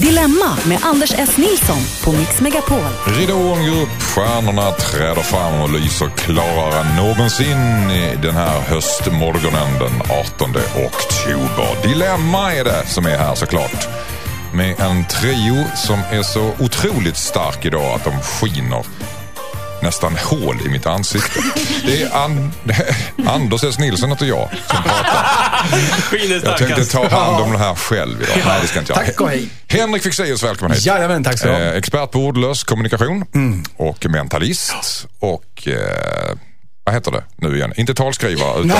Dilemma med Anders S. Nilsson på Mix Megapol. Ridån går upp, stjärnorna träder fram och lyser klarare än någonsin i den här höstmorgonen den 18 oktober. Dilemma är det som är här såklart. Med en trio som är så otroligt stark idag att de skiner nästan hål i mitt ansikte. Det är, An Anders S. Nilsson heter jag som pratar. Jag tänkte ta hand om det här själv idag. Nej, det ska inte jag. Tack och hej. Henrik Fexeus, välkommen hit. Jajamän, tack så ha. Eh, expert på ordlös kommunikation och mentalist. Och eh, vad heter det nu igen? Inte talskrivare utan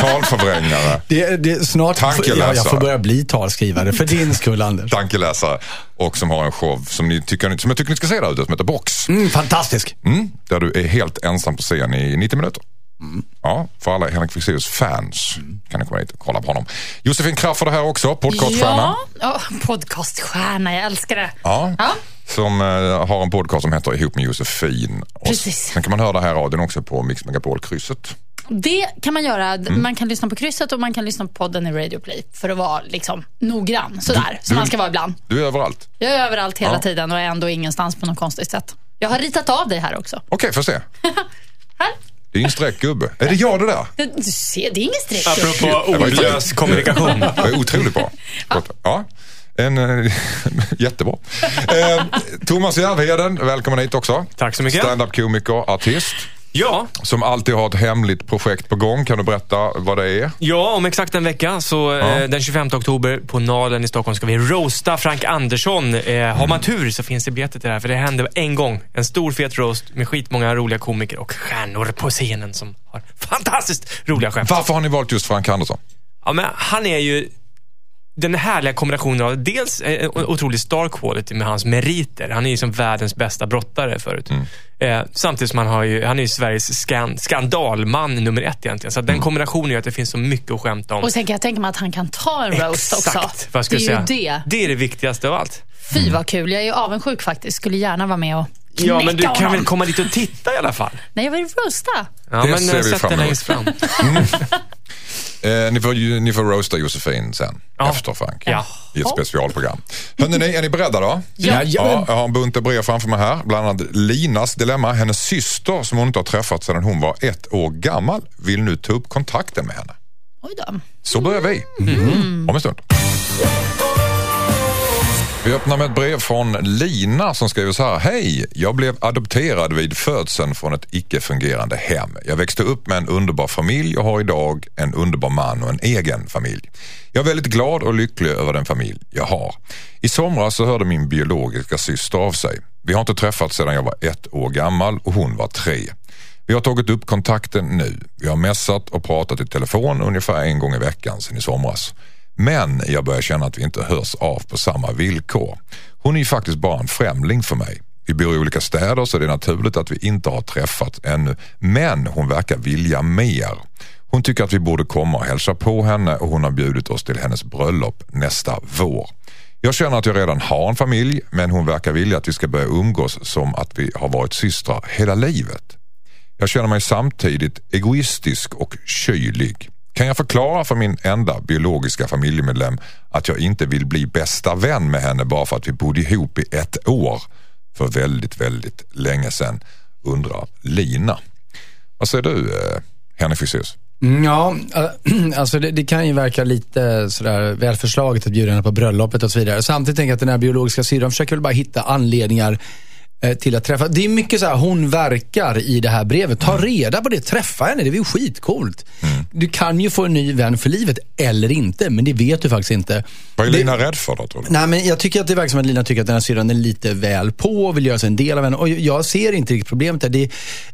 talförvrängare. Det, det, snart Tankeläsare. ja, jag får börja bli talskrivare för din skull, Anders. Tankeläsare och som har en show som, ni tycker, som jag tycker ni ska se där ute som heter Box. Mm, fantastisk. Mm, där du är helt ensam på scen i 90 minuter. Ja, för alla Henrik Fexeus fans kan ni komma dit och kolla på honom. Josefin Crafoord är här också, podcaststjärna. Ja, ja, podcaststjärna, jag älskar det. Ja. Ja. Som eh, har en podcast som heter Ihop med Josefin. Precis. Sen kan man höra det här radion också på Mix Megapol-krysset. Det kan man göra. Mm. Man kan lyssna på krysset och man kan lyssna på podden i Radio Play för att vara liksom noggrann sådär, som du- man ska vara ibland. Du är överallt. Jag är överallt hela Ja. tiden och är ändå ingenstans på något konstigt sätt. Jag har ritat av dig här också. Okej, får se. Här. Det är en streckgubbe. Är det jag det där? Du ser, det är ingen streck. Apropå Det ordlös kommunikation. Det är otroligt bra. Gott. Ja. En, eh, jättebra. Eh, Thomas Järvheden, välkommen hit också. Tack så mycket. Stand-up-komiker, artist. Ja, Som alltid har ett hemligt projekt på gång. Kan du berätta vad det är? ja, om exakt en vecka, så Ja. eh, den 25 oktober på Nalen i Stockholm ska vi roasta Frank Andersson. Eh, har man tur så finns det biljetter till det här, för det händer en gång. En stor fet roast med skitmånga roliga komiker och stjärnor på scenen som har fantastiskt roliga skämt. Varför har ni valt just Frank Andersson? Ja, men han är ju den härliga kombinationen av dels eh, en otrolig star quality med hans meriter. Han är ju som världens bästa brottare förut. Eh, samtidigt som han, har ju, han är ju Sveriges skan, skandalman nummer ett egentligen. Så att den kombinationen gör att det finns så mycket att skämta om. Och sen kan jag tänka mig att han kan ta en roast också. Vad jag det skulle är säga. ju det. Det är det viktigaste av allt. Fy vad kul. Jag är ju avundsjuk faktiskt. Skulle gärna vara med och Ja, men du kan honom. väl komma dit och titta i alla fall? Nej, jag vill roasta. Ja, Det men ser vi fram emot. fram. Eh, ni, får, ju- ni får roasta Josefin sen, Ja. efter Frank. Ja. I ett specialprogram. Hörrni, ni, är ni beredda då? Ja. Ja, jag har en bunt brev framför mig här. Bland annat Linas dilemma. Hennes syster, som hon inte har träffat sedan hon var ett år gammal, vill nu ta upp kontakten med henne. Oj då. Så börjar vi. Om en stund. Vi öppnar med ett brev från Lina som skriver så här. Hej! Jag blev adopterad vid födseln från ett icke-fungerande hem. Jag växte upp med en underbar familj och har idag en underbar man och en egen familj. Jag är väldigt glad och lycklig över den familj jag har. I somras så hörde min biologiska syster av sig. Vi har inte träffats sedan jag var ett år gammal och hon var tre. Vi har tagit upp kontakten nu. Vi har messat och pratat i telefon ungefär en gång i veckan sedan i somras. Men jag börjar känna att vi inte hörs av på samma villkor. Hon är ju faktiskt bara en främling för mig. Vi bor i olika städer så det är naturligt att vi inte har träffats ännu. Men hon verkar vilja mer. Hon tycker att vi borde komma och hälsa på henne och hon har bjudit oss till hennes bröllop nästa vår. Jag känner att jag redan har en familj men hon verkar vilja att vi ska börja umgås som att vi har varit systrar hela livet. Jag känner mig samtidigt egoistisk och kylig. Kan jag förklara för min enda biologiska familjemedlem att jag inte vill bli bästa vän med henne bara för att vi bodde ihop i ett år för väldigt, väldigt länge sedan, undrar Lina. Vad säger du, eh, Henrik Fexeus? Mm, ja, alltså det, det kan ju verka lite sådär väl förslaget att bjuda henne på bröllopet och så vidare. Samtidigt tänker jag att den här biologiska syrran försöker väl bara hitta anledningar till att träffa. Det är mycket så här, hon verkar i det här brevet. Ta reda på det, träffa henne, det är ju skitcoolt. Du kan ju få en ny vän för livet, eller inte, men det vet du faktiskt inte. Vad är Det- Lina rädd för då tror du? Nej, men jag tycker att det verkar som att Lina tycker att den här syrran är lite väl på och vill göra sig en del av henne. Och jag ser inte riktigt problemet där. Det,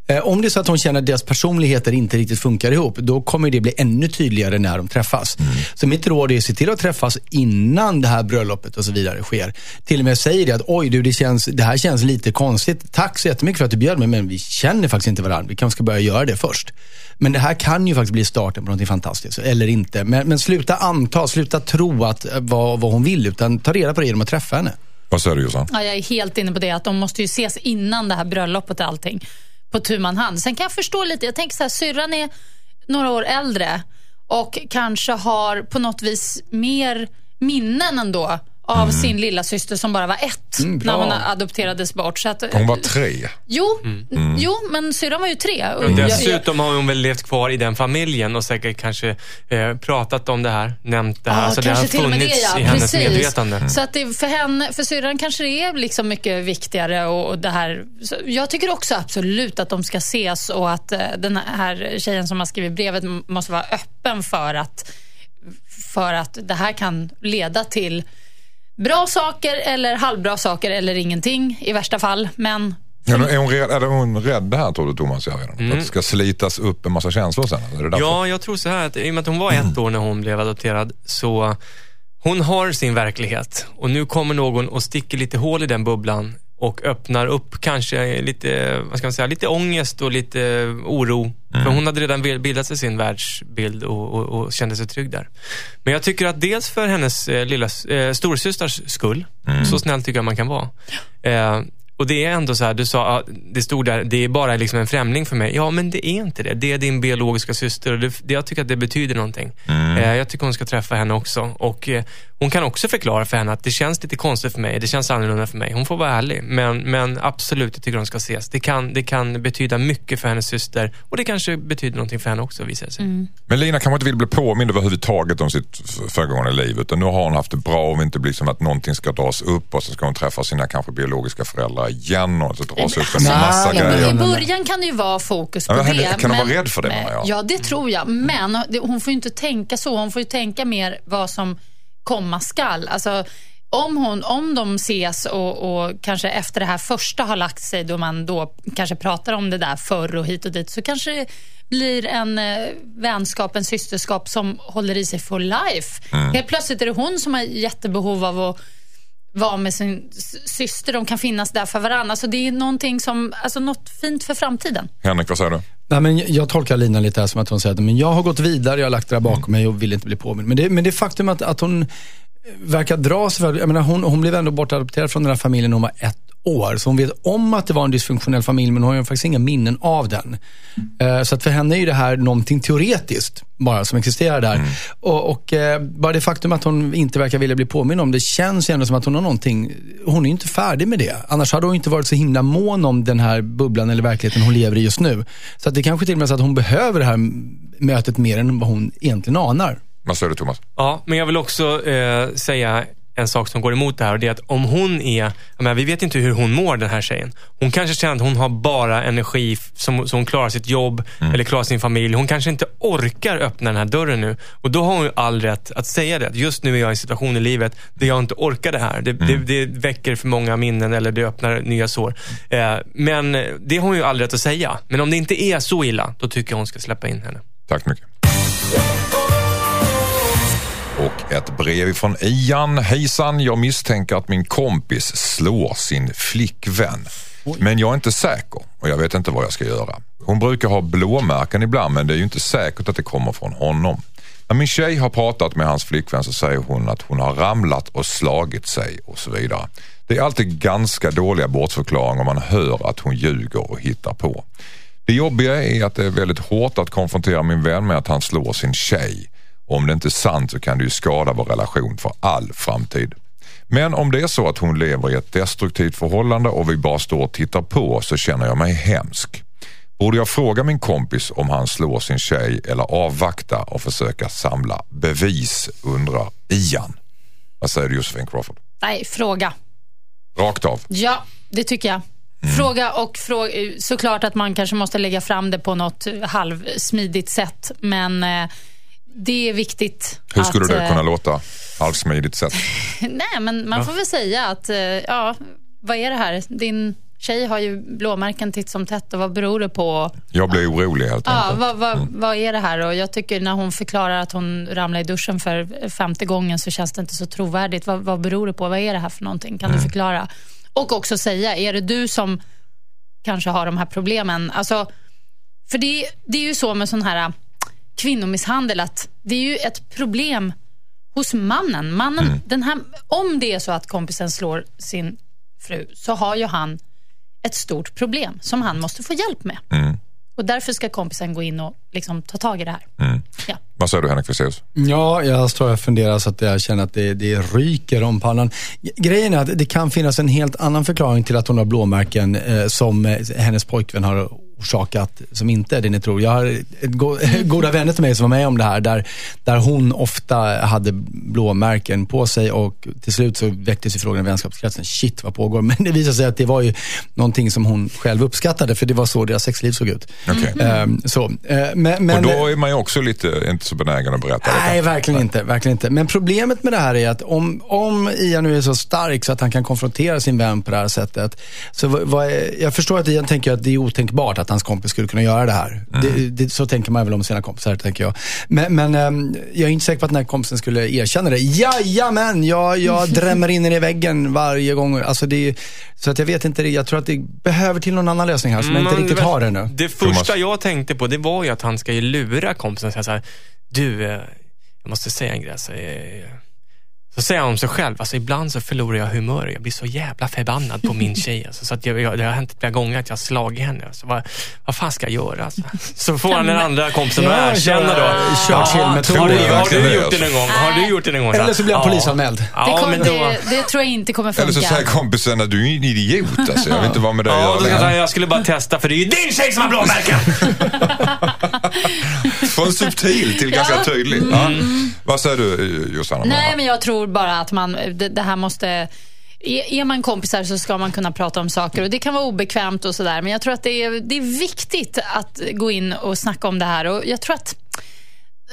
eh, om det är så att hon känner att deras personligheter inte riktigt funkar ihop, då kommer det bli ännu tydligare när de träffas. Så mitt råd är att se till att träffas innan det här bröllopet och så vidare sker. Till och med säger det att oj du, det, känns, det här känns lite konstigt. Tack så jättemycket för att du bjöd mig, men vi känner faktiskt inte varandra. Vi kanske ska börja göra det först. Men det här kan ju faktiskt bli starten på något fantastiskt, eller inte. Men, men sluta anta, sluta tro att eh, vad, vad hon vill, utan ta reda på det genom att träffa henne. Vad säger du Jossan? Ja, jag är helt inne på det, att de måste ju ses innan det här bröllopet och allting. På tu man hand. Sen kan jag förstå lite, jag tänker så här, syrran är några år äldre och kanske har på något vis mer minnen ändå av sin lilla syster som bara var ett Mm, när hon adopterades bort. Så att, Hon var tre. Jo, Mm. jo men syrran var ju tre. Och jag- Dessutom har hon väl levt kvar i den familjen och säkert kanske eh, pratat om det här, nämnt det här. Ja, så det har funnits det, ja. i hennes Precis. medvetande. Så att det, för, henne, för syrran kanske det är liksom mycket viktigare. Och, och det här. Så jag tycker också absolut att de ska ses och att eh, den här tjejen som har skrivit brevet måste vara öppen för att, för att det här kan leda till bra saker eller halvbra saker eller ingenting i värsta fall. Men Ja, är, hon rädd, är hon rädd det här tror du Thomas? Jag vet inte. Att det ska slitas upp en massa känslor sen? Är det därför? Ja, jag tror så här att i och med att hon var ett år när hon blev adopterad så hon har sin verklighet och nu kommer någon och sticker lite hål i den bubblan och öppnar upp kanske lite, vad ska man säga, lite ångest och lite oro. För hon hade redan bildat sig sin världsbild och, och, och kände sig trygg där. Men jag tycker att dels för hennes eh, lilla eh, storasysters skull, så snäll tycker jag man kan vara. Eh, och det är ändå så här, du sa, ja, det stod där, det är bara liksom en främling för mig. Ja, men det är inte det. Det är din biologiska syster och det, det, jag tycker att det betyder någonting. Eh, jag tycker hon ska träffa henne också. Och eh, hon kan också förklara för henne att det känns lite konstigt för mig, det känns annorlunda för mig. Hon får vara ärlig. Men, men absolut, jag tycker de ska ses. Det kan, det kan betyda mycket för hennes syster och det kanske betyder någonting för henne också, visar det sig. Men Lina kanske inte vill bli påmind överhuvudtaget om sitt föregående liv. Utan nu har hon haft det bra och inte blir som att någonting ska dras upp och så ska hon träffa sina kanske biologiska föräldrar igen och så dras upp en Nej, massa nej, grejer. I början kan det ju vara fokus på Ja, men det. kan de vara rädd för det, menar jag? Ja, det tror jag. Men det- hon får ju inte tänka så. Hon får ju tänka mer vad som komma skall. Alltså, om, hon, om de ses och, och kanske efter det här första har lagt sig då man då kanske pratar om det där förr och hit och dit så kanske det blir en eh, vänskap, en systerskap som håller i sig for life. Mm. Helt plötsligt är det hon som har jättebehov av att vara med sin syster. De kan finnas där för varandra. Alltså det är någonting som, alltså något fint för framtiden. Henrik, vad säger du? Nej, men jag- tolkar Lina lite här som att hon säger att men jag har gått vidare, jag har lagt det där bakom mig och vill inte bli påmind. Men det, men det faktum att, att hon verkar dra sig för, jag menar, hon, hon blev ändå bortadopterad från den här familjen när hon var ett år. Så hon vet om att det var en dysfunktionell familj, men hon har ju faktiskt inga minnen av den. Eh, Så att för henne är ju det här någonting teoretiskt bara som existerar där. Och, och eh, bara det faktum att hon inte verkar vilja bli påmind om det känns ju ändå som att hon har någonting, hon är ju inte färdig med det. Annars hade hon inte varit så himla mån om den här bubblan eller verkligheten hon lever i just nu. Så att det kanske till och med är så att hon behöver det här mötet mer än vad hon egentligen anar. Vad säger du Thomas? Ja, men jag vill också eh, säga en sak som går emot det här och det är att om hon är, menar, vi vet inte hur hon mår den här tjejen. Hon kanske känner att hon har bara energi som, hon klarar sitt jobb eller klarar sin familj. Hon kanske inte orkar öppna den här dörren nu. Och då har hon ju all rätt att säga det. Just nu är jag i en situation i livet där jag inte orkar det här. Det, det, det väcker för många minnen eller det öppnar nya sår. Eh, men det har hon ju all rätt att säga. Men om det inte är så illa, då tycker jag hon ska släppa in henne. Tack så mycket. Och ett brev från Ian. Hejsan, jag misstänker att min kompis slår sin flickvän. Men jag är inte säker och jag vet inte vad jag ska göra. Hon brukar ha blåmärken ibland men det är ju inte säkert att det kommer från honom. När min tjej har pratat med hans flickvän så säger hon att hon har ramlat och slagit sig och så vidare. Det är alltid ganska dåliga bortförklaringar om man hör att hon ljuger och hittar på. Det jobbiga är att det är väldigt hårt att konfrontera min vän med att han slår sin tjej. Om det inte är sant så kan det ju skada vår relation för all framtid. Men om det är så att hon lever i ett destruktivt förhållande och vi bara står och tittar på så känner jag mig hemsk. Borde jag fråga min kompis om han slår sin tjej eller avvakta och försöka samla bevis undrar Ian. Vad säger du Josefin Crawford? Nej, fråga. Rakt av. Ja, det tycker jag. Mm. Fråga och fråga. Såklart att man kanske måste lägga fram det på något halvsmidigt sätt. Men eh, det är viktigt. Hur skulle att, det eh, kunna låta? Halvsmidigt sätt. Nej, men man får väl säga att, eh, ja, vad är det här? Din tjej har ju blåmärken titt som tätt och vad beror det på? Jag blir orolig helt Ja, enkelt. vad, vad, vad är det här? Och jag tycker när hon förklarar att hon ramlade i duschen för femte gången så känns det inte så trovärdigt. Vad, vad beror det på? Vad är det här för någonting? Kan du förklara? Och också säga, är det du som kanske har de här problemen? Alltså, för det, det är ju så med sån här kvinnomisshandel att det är ju ett problem hos mannen. mannen den här, om det är så att kompisen slår sin fru så har ju han ett stort problem som han måste få hjälp med. Och därför ska kompisen gå in och liksom ta tag i det här. Ja. Vad säger du Henrik Fexeus? Ja, jag står och funderar så att jag känner att det, det ryker om pannan. Grejen är att det kan finnas en helt annan förklaring till att hon har blåmärken eh, som eh, hennes pojkvän har orsakat som inte är det ni tror. Jag har go goda vänner till mig som var med om det här där, där hon ofta hade blåmärken på sig och till slut så väcktes ju frågan i vänskapskretsen, shit vad pågår? Men det visade sig att det var ju någonting som hon själv uppskattade för det var så deras sexliv såg ut. Okay. Mm. så, men, men, och då är man ju också lite, inte så benägen att berätta Nej, detta. verkligen nej. inte. Verkligen inte. Men problemet med det här är att om, om Ian nu är så stark så att han kan konfrontera sin vän på det här sättet. Så vad, är, jag förstår att Ian tänker att det är otänkbart att hans kompis skulle kunna göra det här. Mm. Det, det, så tänker man väl om sina kompisar, tänker jag. Men, men um, jag är inte säker på att den här kompisen skulle erkänna det. Jajamän, jag, jag drämmer in den i väggen varje gång. Alltså det, så att jag vet inte, jag tror att det behöver till någon annan lösning här som jag inte riktigt har ännu. Det första jag tänkte på, det var ju att han ska ju lura kompisen och säga så här, du, eh, jag måste säga en grej. Så, säger han om sig själv, alltså ibland så förlorar jag humör. Jag blir så jävla förbannad på min tjej. Alltså, så att jag, jag, det har hänt flera gånger att jag har slagit henne. Alltså, vad, vad fan ska jag göra? Alltså? Så får han den andra kompisen att erkänna då. Kör till med har, du, har du gjort det någon gång? Har du gjort det någon gång? Eller så blir han polisanmäld. Ja, det, kom, då... det, det, tror jag inte kommer funka. Eller så säger kompisen att du är en idiot. Alltså. Jag vet inte vad med dig ja, göra. Jag skulle bara testa, för det är ju din tjej som har blåmärken! Från subtil till ganska tydlig. Ja. Vad säger du Jossanna? Nej, men jag tror bara att man, det, det här måste är man kompisar så ska man kunna prata om saker och det kan vara obekvämt och sådär. Men jag tror att det är, det är viktigt att gå in och snacka om det här. Och jag tror att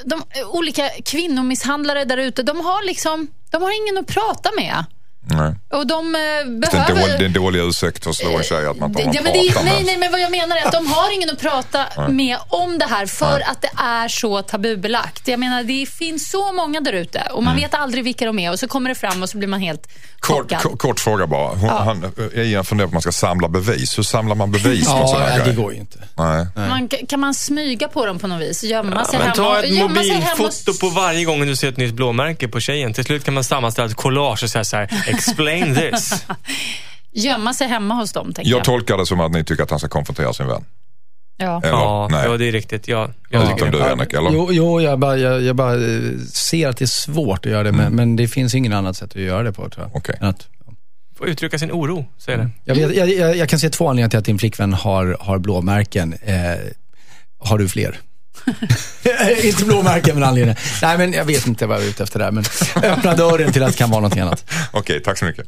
de olika kvinnomisshandlare där ute, de har liksom, de har ingen att prata med. Nej. Och de eh, behöver... Det är en dålig, ursäkt att slå en tjej att man inte har ja, men det, Nej, nej, men vad jag menar är att de har ingen att prata nej. med om det här för nej. att det är så tabubelagt. Jag menar, det finns så många där ute och man mm. vet aldrig vilka de är och så kommer det fram och så blir man helt Kort, kort, kort fråga bara. Hon, ja. han, Ian funderar på att man ska samla bevis. Hur samlar man bevis ja, nej, det går ju inte. Nej. Man, kan man smyga på dem på något vis? Gömma ja, sig men hemma? Ta ett mobilfoto på varje gång du ser ett nytt blåmärke på tjejen. Till slut kan man sammanställa ett collage och säga så här, explain this. Gömma sig hemma hos dem, tänker jag. Jag tolkar det som att ni tycker att han ska konfrontera sin vän. Ja, eller, ja, nej. ja det är riktigt. Ja, jag ja, tycker du Henrik, eller? Jo, jo jag, bara, jag, jag, bara eh, ser att det är svårt att göra det, mm. men, men det finns ingen annat sätt att göra det på, tror jag. Okay. Att, Få uttrycka sin oro, säger det. Jag, vet, jag, jag, jag, kan se två anledningar till att din flickvän har, har blåmärken. Eh, har du fler? inte blåmärken, men anledningen. Nej, men jag vet inte vad jag är ute efter där. Men öppna dörren till att det kan vara något annat. Okej, okay, tack så mycket.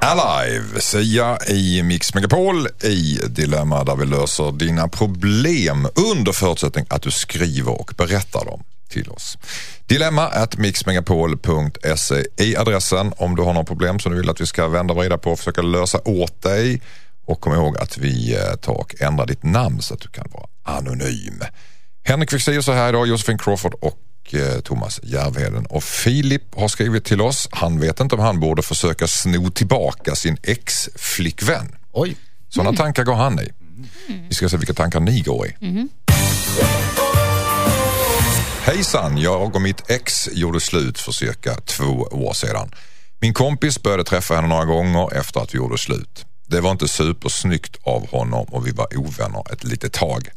Alive, Sia i Mix Megapol i Dilemma där vi löser dina problem under förutsättning att du skriver och berättar dem till oss. Dilemma at mixmegapol.se i adressen om du har några problem som du vill att vi ska vända och vrida på och försöka lösa åt dig. Och kom ihåg att vi eh, tar och ändrar ditt namn så att du kan vara anonym. Henrik Fexeus är här idag, Josefin Crawford och eh, Thomas Järvheden. Och Filip har skrivit till oss. Han vet inte om han borde försöka sno tillbaka sin ex-flickvän. Oj. Sådana mm. tankar går han i. Vi ska se vilka tankar ni går i. Mm. Hejsan, jag och mitt ex gjorde slut för cirka två år sedan. Min kompis började träffa henne några gånger efter att vi gjorde slut. Det var inte supersnyggt av honom och vi var ovänner ett litet tag.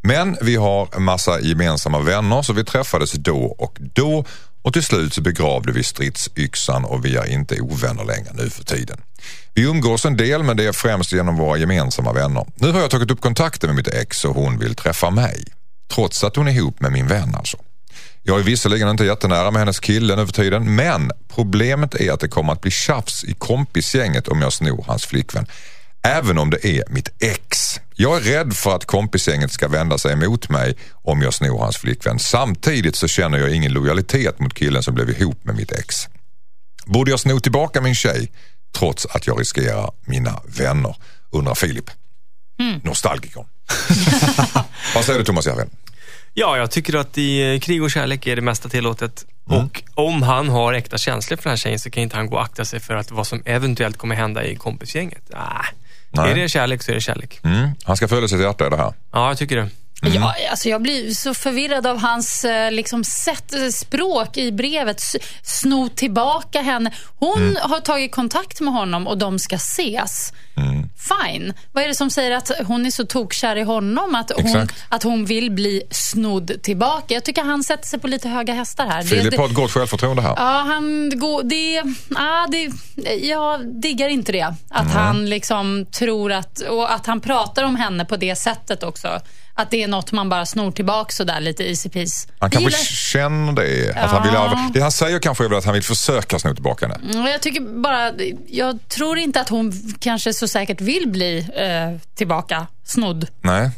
Men vi har massa gemensamma vänner så vi träffades då och då och till slut så begravde vi stridsyxan och vi är inte ovänner längre nu för tiden. Vi umgås en del men det är främst genom våra gemensamma vänner. Nu har jag tagit upp kontakten med mitt ex och hon vill träffa mig. Trots att hon är ihop med min vän alltså. Jag är visserligen inte jättenära med hennes kille nu för tiden men problemet är att det kommer att bli tjafs i kompisgänget om jag snor hans flickvän. Även om det är mitt ex. Jag är rädd för att kompisgänget ska vända sig emot mig om jag snor hans flickvän. Samtidigt så känner jag ingen lojalitet mot killen som blev ihop med mitt ex. Borde jag sno tillbaka min tjej trots att jag riskerar mina vänner? Undrar Filip. Mm. Nostalgikern. Vad säger du Thomas Järven? Ja, jag tycker att i krig och kärlek är det mesta tillåtet. Mm. Och om han har äkta känslor för den här tjejen så kan inte han gå och akta sig för att vad som eventuellt kommer hända i kompisgänget. Ah. Nej. Är det kärlek så är det kärlek. Mm. Han ska följa sitt hjärta i det här. Ja, jag tycker det. Ja, alltså jag blir så förvirrad av hans eh, liksom, sätt, eh, språk i brevet. Sno tillbaka henne. Hon Mm. har tagit kontakt med honom och de ska ses. Mm. Fine. Vad är det som säger att hon är så tokkär i honom att hon, Exakt. att hon vill bli snodd tillbaka? Jag tycker han sätter sig på lite höga hästar här. Filip har ett gott självförtroende här. Ja, han går... Det, ah, det, jag diggar inte det. Att han liksom tror att... Och att han pratar om henne på det sättet också. Att det är något man bara snor tillbaka sådär lite easy peasy. Han kanske gillar- känner det. Att han vill, Ja. det han säger kanske är väl att han vill försöka sno tillbaka henne. Mm, Jag tycker bara... Jag tror inte att hon kanske så säkert vill bli eh, tillbaka snodd. Nej.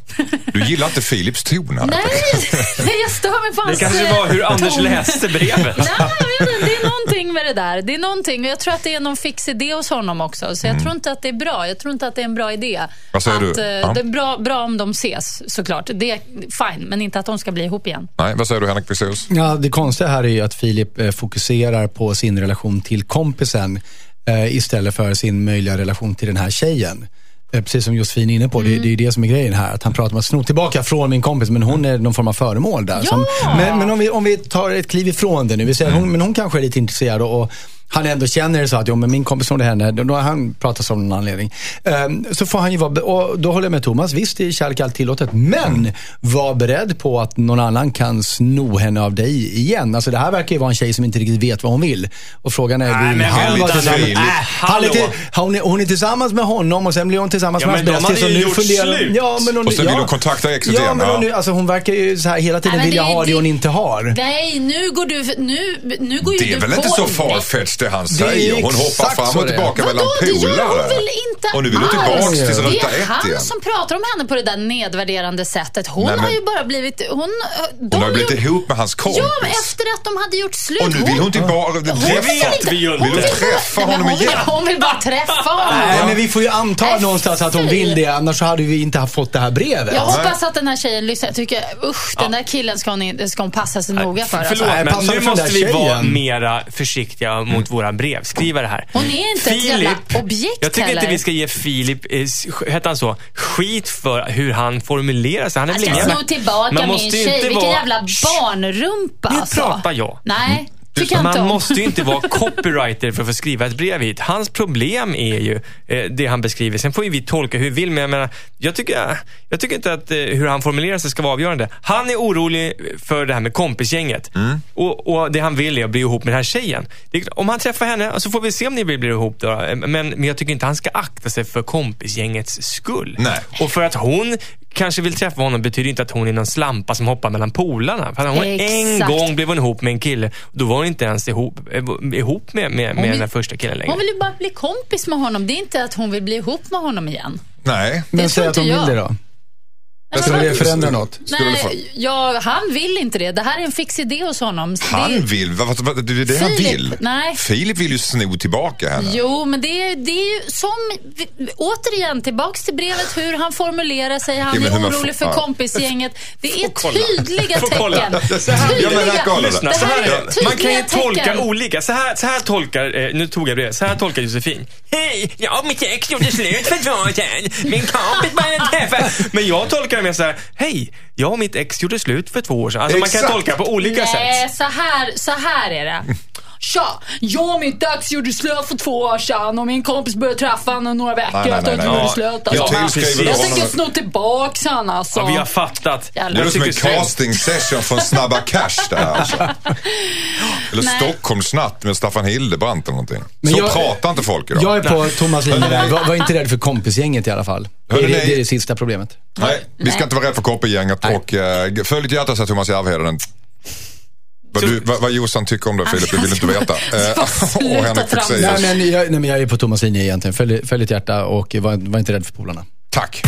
Du gillar inte Philips ton här. Nej, jag stör mig på Det hans kanske var hur eh, Anders ton. läste brevet. Nej, jag vet inte, det är någonting med det där. Det är någonting. och Jag tror att det är någon fix idé hos honom också. Så jag tror inte att det är bra. Jag tror inte att det är en bra idé. Mm. Vad säger att, du? eh, Ja. Det är bra, bra om de ses såklart. Det är fine, men inte att de ska bli ihop igen. Nej, vad säger du Henrik Fexeus? Ja, det konstiga här är ju att Filip eh, fokuserar på sin relation till kompisen eh, istället för sin möjliga relation till den här tjejen. Eh, Precis som Josefin är inne på, det, det är ju det som är grejen här. Att han pratar om att sno tillbaka från min kompis, men hon är någon form av föremål där. Som, men men om, vi, om vi tar ett kliv ifrån det nu, vi säger, hon, men hon kanske är lite intresserad och, och han ändå känner det så att, jo men min kompis snodde henne, då har han pratat om någon anledning. Ehm, så får han ju vara, och då håller jag med Thomas, visst är kärlek allt tillåtet, men var beredd på att någon annan kan sno henne av dig igen. Alltså det här verkar ju vara en tjej som inte riktigt vet vad hon vill. Och frågan är, Nej, vill men han vara tillsammans? Äh, han är till, hon, är, hon är tillsammans med honom och sen blir hon tillsammans Ja, med men hans de bästis. hade och ju nu gjort funderar- slut. Ja, men hon, Och sen ja. vill hon kontakta exet Ja, igen. men hon, Ja. nu- alltså, hon verkar ju så här hela tiden Nej, men vilja det- ha det det- hon inte har. Nej, nu går du... Nu, nu går ju Det är väl inte så mig. Farfetched det han säger. Hon hoppar fram och det tillbaka Vadå? mellan Det gör polare. hon väl inte Och nu vill hon alls. tillbaks till Det är ruta Det är ett han igen. som pratar om henne på det där nedvärderande sättet. Hon Nej, men- har ju bara blivit... Hon, de Hon har blivit ihop med hans kompis. Ja, men efter att de hade gjort slut. Och nu vill hon tillbaka. Träffa. vet vi ju inte. Vill hon vill träffa honom vill- igen? Hon vill bara träffa honom. Nej, men vi får ju anta någonstans att hon vill det, annars hade vi inte haft fått det här brevet. Jag hoppas att den här tjejen lyssnar. Jag tycker, usch, den där killen ska hon, in- ska hon passa sig noga för. Alltså. Förlåt, Nej, men nu måste vi vara mera försiktiga mot våra brevskrivare här. Hon är inte ett jävla objekt Jag tycker inte heller. vi ska ge Filip, eh, hette han så, skit för hur han formulerar sig. Han är väl ingen jävla- tillbaka Man min tjej. inte Vilken vara- jävla barnrumpa Nu alltså. pratar jag. Nej, inte Man måste ju inte vara copywriter för att få skriva ett brev hit. Hans problem är ju eh, det han beskriver. Sen får ju vi tolka hur vi vill, men jag menar, jag tycker, jag tycker inte att eh, hur han formulerar sig ska vara avgörande. Han är orolig för det här med kompisgänget. Och, och det han vill är att bli ihop med den här tjejen. Det, om han träffar henne, så får vi se om ni blir, ihop då. Eh, Men, men jag tycker inte han ska akta sig för kompisgängets skull. Nej. Och för att hon kanske vill träffa honom betyder inte att hon är någon slampa som hoppar mellan polarna. För hon en Exakt. gång blev hon ihop med en kille, då var hon inte ens ihop, eh, ihop med, med, med vill- den här första killen längre. Hon vill ju bara bli kompis med honom. Det är inte att hon vill bli ihop med honom igen. Nej. Men det säg tror att hon inte vill det då. Nej, Skulle men det förändra något? Nej, ja, han vill inte det. Det här är en fix idé hos honom. Han det, vill, vad, vad, vad, det är det han Filip, vill. nej. Filip vill ju sno tillbaka henne. Jo, men det är, det är ju som... Återigen, tillbaks till brevet, hur han formulerar sig. Han Ja, är orolig för får- ja. kompisgänget. Det är tydliga tecken. Det. Man kan ju tydliga tolka olika. Så här, så här tolkar, eh, nu tog jag det, så här tolkar Josefin. Hej, ja mitt ex gjorde slut för två år sedan. Min kompis började träffa. Men jag tolkar det mer så här, hej, jag och mitt ex gjorde slut för två år sedan. Alltså man Exakt. kan tolka på olika Nej, sätt. så här, så här är det. Tja, jag och mitt ex gjorde slut för två år sedan och min kompis började träffa honom några veckor Nej, nej, efter att nej, vi gjorde slut. jag Alltså. jag tänker sno tillbaks han alltså. Ja, vi har fattat. Jävlar. Det är Jag som en casting session från Snabba Cash det här alltså. Eller Nej. Stockholmsnatt med Staffan Hildebrandt eller någonting. Men Så jag- pratar inte folk idag. Jag är på Thomas linje där. Var, var inte rädd för kompisgänget i alla fall. Det är, Hörde det, är det sista problemet. Nej, vi ska inte vara rädda för koppargänget Nej. och uh, följ ditt hjärta säger Thomas Järvheden. Vad, du, vad, vad Jossan tycker om det Filip, det vill du inte veta. Eh, och Henrik tramsa. Nej, Fexeus. men jag, nej, men jag är på Thomas linje egentligen. Följ, följ ditt hjärta och var, var inte rädd för polarna. Tack.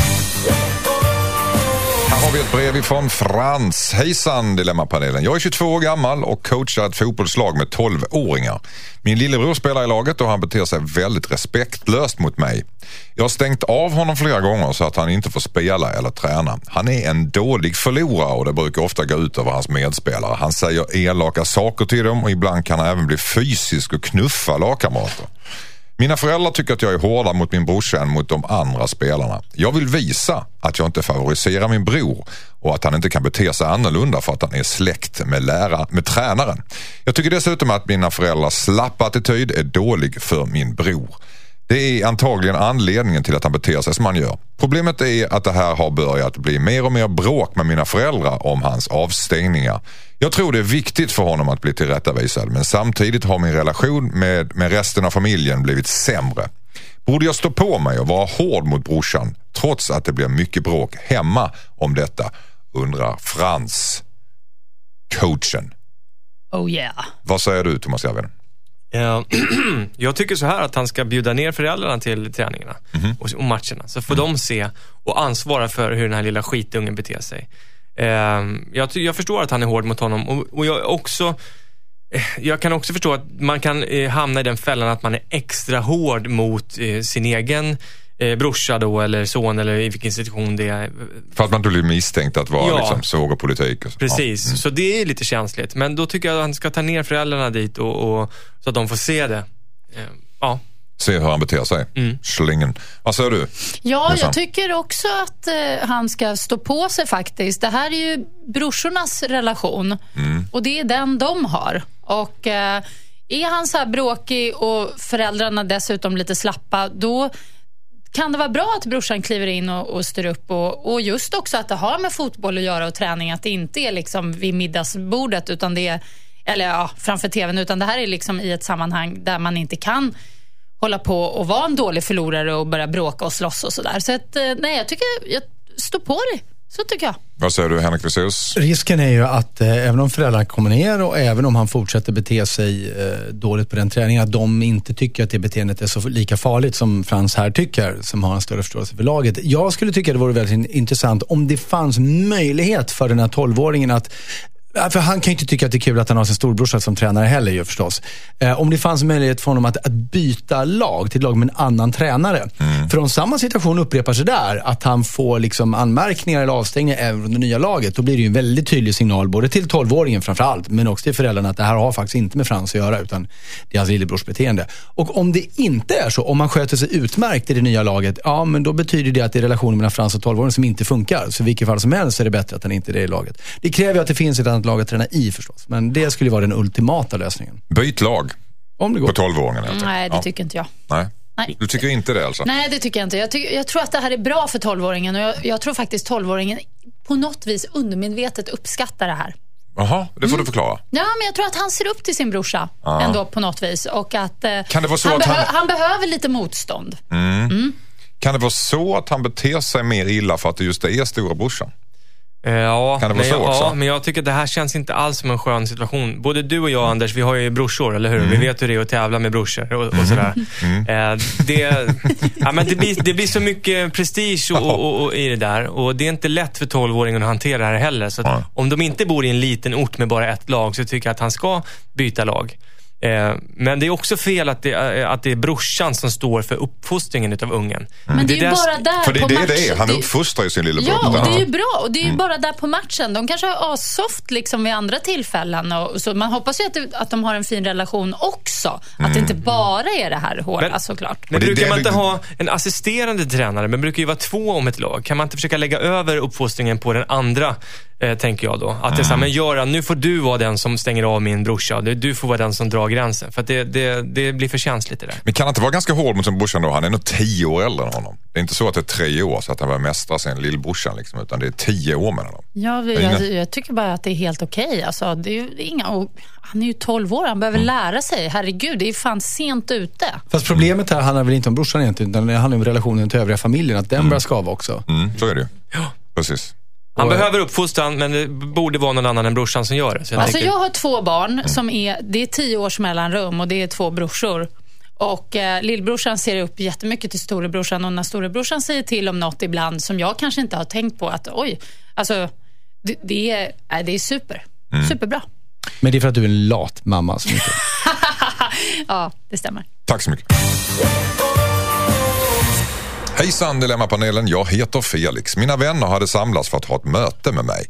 Här har vi ett brev ifrån Frans. Hejsan Dilemmapanelen. Jag är 22 år gammal och coachar ett fotbollslag med 12-åringar. Min lillebror spelar i laget och han beter sig väldigt respektlöst mot mig. Jag har stängt av honom flera gånger så att han inte får spela eller träna. Han är en dålig förlorare och det brukar ofta gå ut över hans medspelare. Han säger elaka saker till dem och ibland kan han även bli fysisk och knuffa lagkamrater. Mina föräldrar tycker att jag är hårdare mot min brorsa än mot de andra spelarna. Jag vill visa att jag inte favoriserar min bror och att han inte kan bete sig annorlunda för att han är släkt med, lära, med tränaren. Jag tycker dessutom att mina föräldrars slappa attityd är dålig för min bror. Det är antagligen anledningen till att han beter sig som han gör. Problemet är att det här har börjat bli mer och mer bråk med mina föräldrar om hans avstängningar. Jag tror det är viktigt för honom att bli tillrättavisad men samtidigt har min relation med, med resten av familjen blivit sämre. Borde jag stå på mig och vara hård mot brorsan trots att det blir mycket bråk hemma om detta? Undrar Frans, coachen. Oh yeah. Vad säger du Thomas Järvheden? Ja, jag tycker så här att han ska bjuda ner föräldrarna till träningarna och, och matcherna. Så får de se och ansvara för hur den här lilla skitungen beter sig. Eh, jag, jag förstår att han är hård mot honom och, och jag också eh, jag kan också förstå att man kan eh, hamna i den fällan att man är extra hård mot eh, sin egen eh, brorsa då eller son eller i vilken situation det är. För att man inte blir misstänkt att vara Ja. liksom, svågerpolitik. och så. Precis, Ja. så det är lite känsligt. Men då tycker jag att han ska ta ner föräldrarna dit och, och, så att de får se det. Eh, Ja. Se hur han beter sig. Mm. Slingen. Vad säger du? Ja, jag tycker också att eh, han ska stå på sig faktiskt. Det här är ju brorsornas relation och det är den de har. Och eh, är han så här bråkig och föräldrarna dessutom lite slappa, då kan det vara bra att brorsan kliver in och, och styr upp och, och just också att det har med fotboll att göra och träning, att det inte är liksom vid middagsbordet utan det är, eller ja, framför tvn, utan det här är liksom i ett sammanhang där man inte kan hålla på och vara en dålig förlorare och börja bråka och slåss och sådär. Så att, eh, nej, jag tycker, jag står på dig. Så tycker jag. Vad säger du Henrik Fexeus? Risken är ju att eh, även om föräldrarna kommer ner och även om han fortsätter bete sig eh, dåligt på den träningen, att de inte tycker att det beteendet är så lika farligt som Frans här tycker, som har en större förståelse för laget. Jag skulle tycka det vore väldigt in- intressant om det fanns möjlighet för den här 12-åringen att För han kan ju inte tycka att det är kul att han har sin storbrorsa som tränare heller ju förstås. Eh, om det fanns möjlighet för honom att, att byta lag till lag med en annan tränare. För om samma situation upprepar sig där, att han får liksom anmärkningar eller avstängningar även från det nya laget, då blir det ju en väldigt tydlig signal både till 12-åringen framförallt, men också till föräldrarna att det här har faktiskt inte med Frans att göra, utan det är hans lillebrors beteende. Och om det inte är så, om man sköter sig utmärkt i det nya laget, ja men då betyder det att det är relationen mellan Frans och 12-åringen som inte funkar. Så i vilket fall som helst är det bättre att han inte är det i laget. Det kräver ju att det finns ett annat lag att träna i förstås, men det skulle vara den ultimata lösningen. Byt lag Om det på går. 12-åringen helt enkelt. Nej, det Ja. tycker inte jag. Nej. Nej. Du tycker inte det alltså? Nej, det tycker jag inte. Jag, tycker, jag tror att det här är bra för 12-åringen och jag, jag tror faktiskt 12-åringen på något vis undermedvetet uppskattar det här. Jaha, det får du förklara. Ja, men jag tror att han ser upp till sin brorsa ändå på något vis. Och att, eh, Kan det vara så han, att han- han behöver lite motstånd. Kan det vara så att han beter sig mer illa för att det just är storebrorsan? Eh, Ja, Kan det vara men, så jag- också? Ja, men jag tycker att det här känns inte alls som en skön situation. Både du och jag, Anders, vi har ju brorsor, eller hur? Mm. Vi vet hur det är att tävla med brorsor och, och sådär. Eh, det, ja, men det, blir, det blir så mycket prestige och, och, och, i det där. Och det är inte lätt för 12-åringen att hantera det här heller. Så att om de inte bor i en liten ort med bara ett lag så tycker jag att han ska byta lag. Eh, men det är också fel att det, eh, att det är brorsan som står för uppfostringen utav ungen. Men det är ju bara där För det är på det matchen. det är. Han uppfostrar ju sin lillebror. Ja, och det är ju bra. Och det är Mm. ju bara där på matchen. De kanske har assoft liksom vid andra tillfällen. Och så man hoppas ju att, det, att de har en fin relation också. Att det inte bara är det här hårda Men- såklart. Men är brukar det man inte ha en assisterande tränare, men brukar ju vara två om ett lag. Kan man inte försöka lägga över uppfostringen på den andra, eh, tänker jag då? Att det är Mm. såhär, men Göran, nu får du vara den som stänger av min brorsa. Du- Du får vara den som drar gränsen. För att det, det, det blir för känsligt det där. Men kan han inte vara ganska hård mot sin brorsa då? Han är nog tio år äldre än honom. Det är inte så att det är tre år så att han börjar mästra sin lillbrorsan liksom, utan det är tio år mellan dem. Ja, vi- jag, inga- jag tycker bara att det är helt okej. Alltså, det är, ju- det är inga, och han är ju 12 år, han behöver lära sig. Herregud, det är fan sent ute. Fast problemet här handlar väl inte om brorsan egentligen, utan det handlar om relationen till övriga familjen, att den börjar skava också. Mm, så är det ju. Precis. Han behöver uppfostran, men det borde vara någon annan än brorsan som gör det. Så jag Alltså tänker, jag har två barn som är, det är tio års mellanrum och det är två brorsor. Och eh, lillbrorsan ser upp jättemycket till storebrorsan och när storebrorsan säger till om något ibland som jag kanske inte har tänkt på att oj, alltså det, det, är, det är super. Superbra. Men det är för att du är en lat mamma som inte... Ja, det stämmer. Tack så mycket. Hejsan Dilemmapanelen, jag heter Felix. Mina vänner hade samlats för att ha ett möte med mig.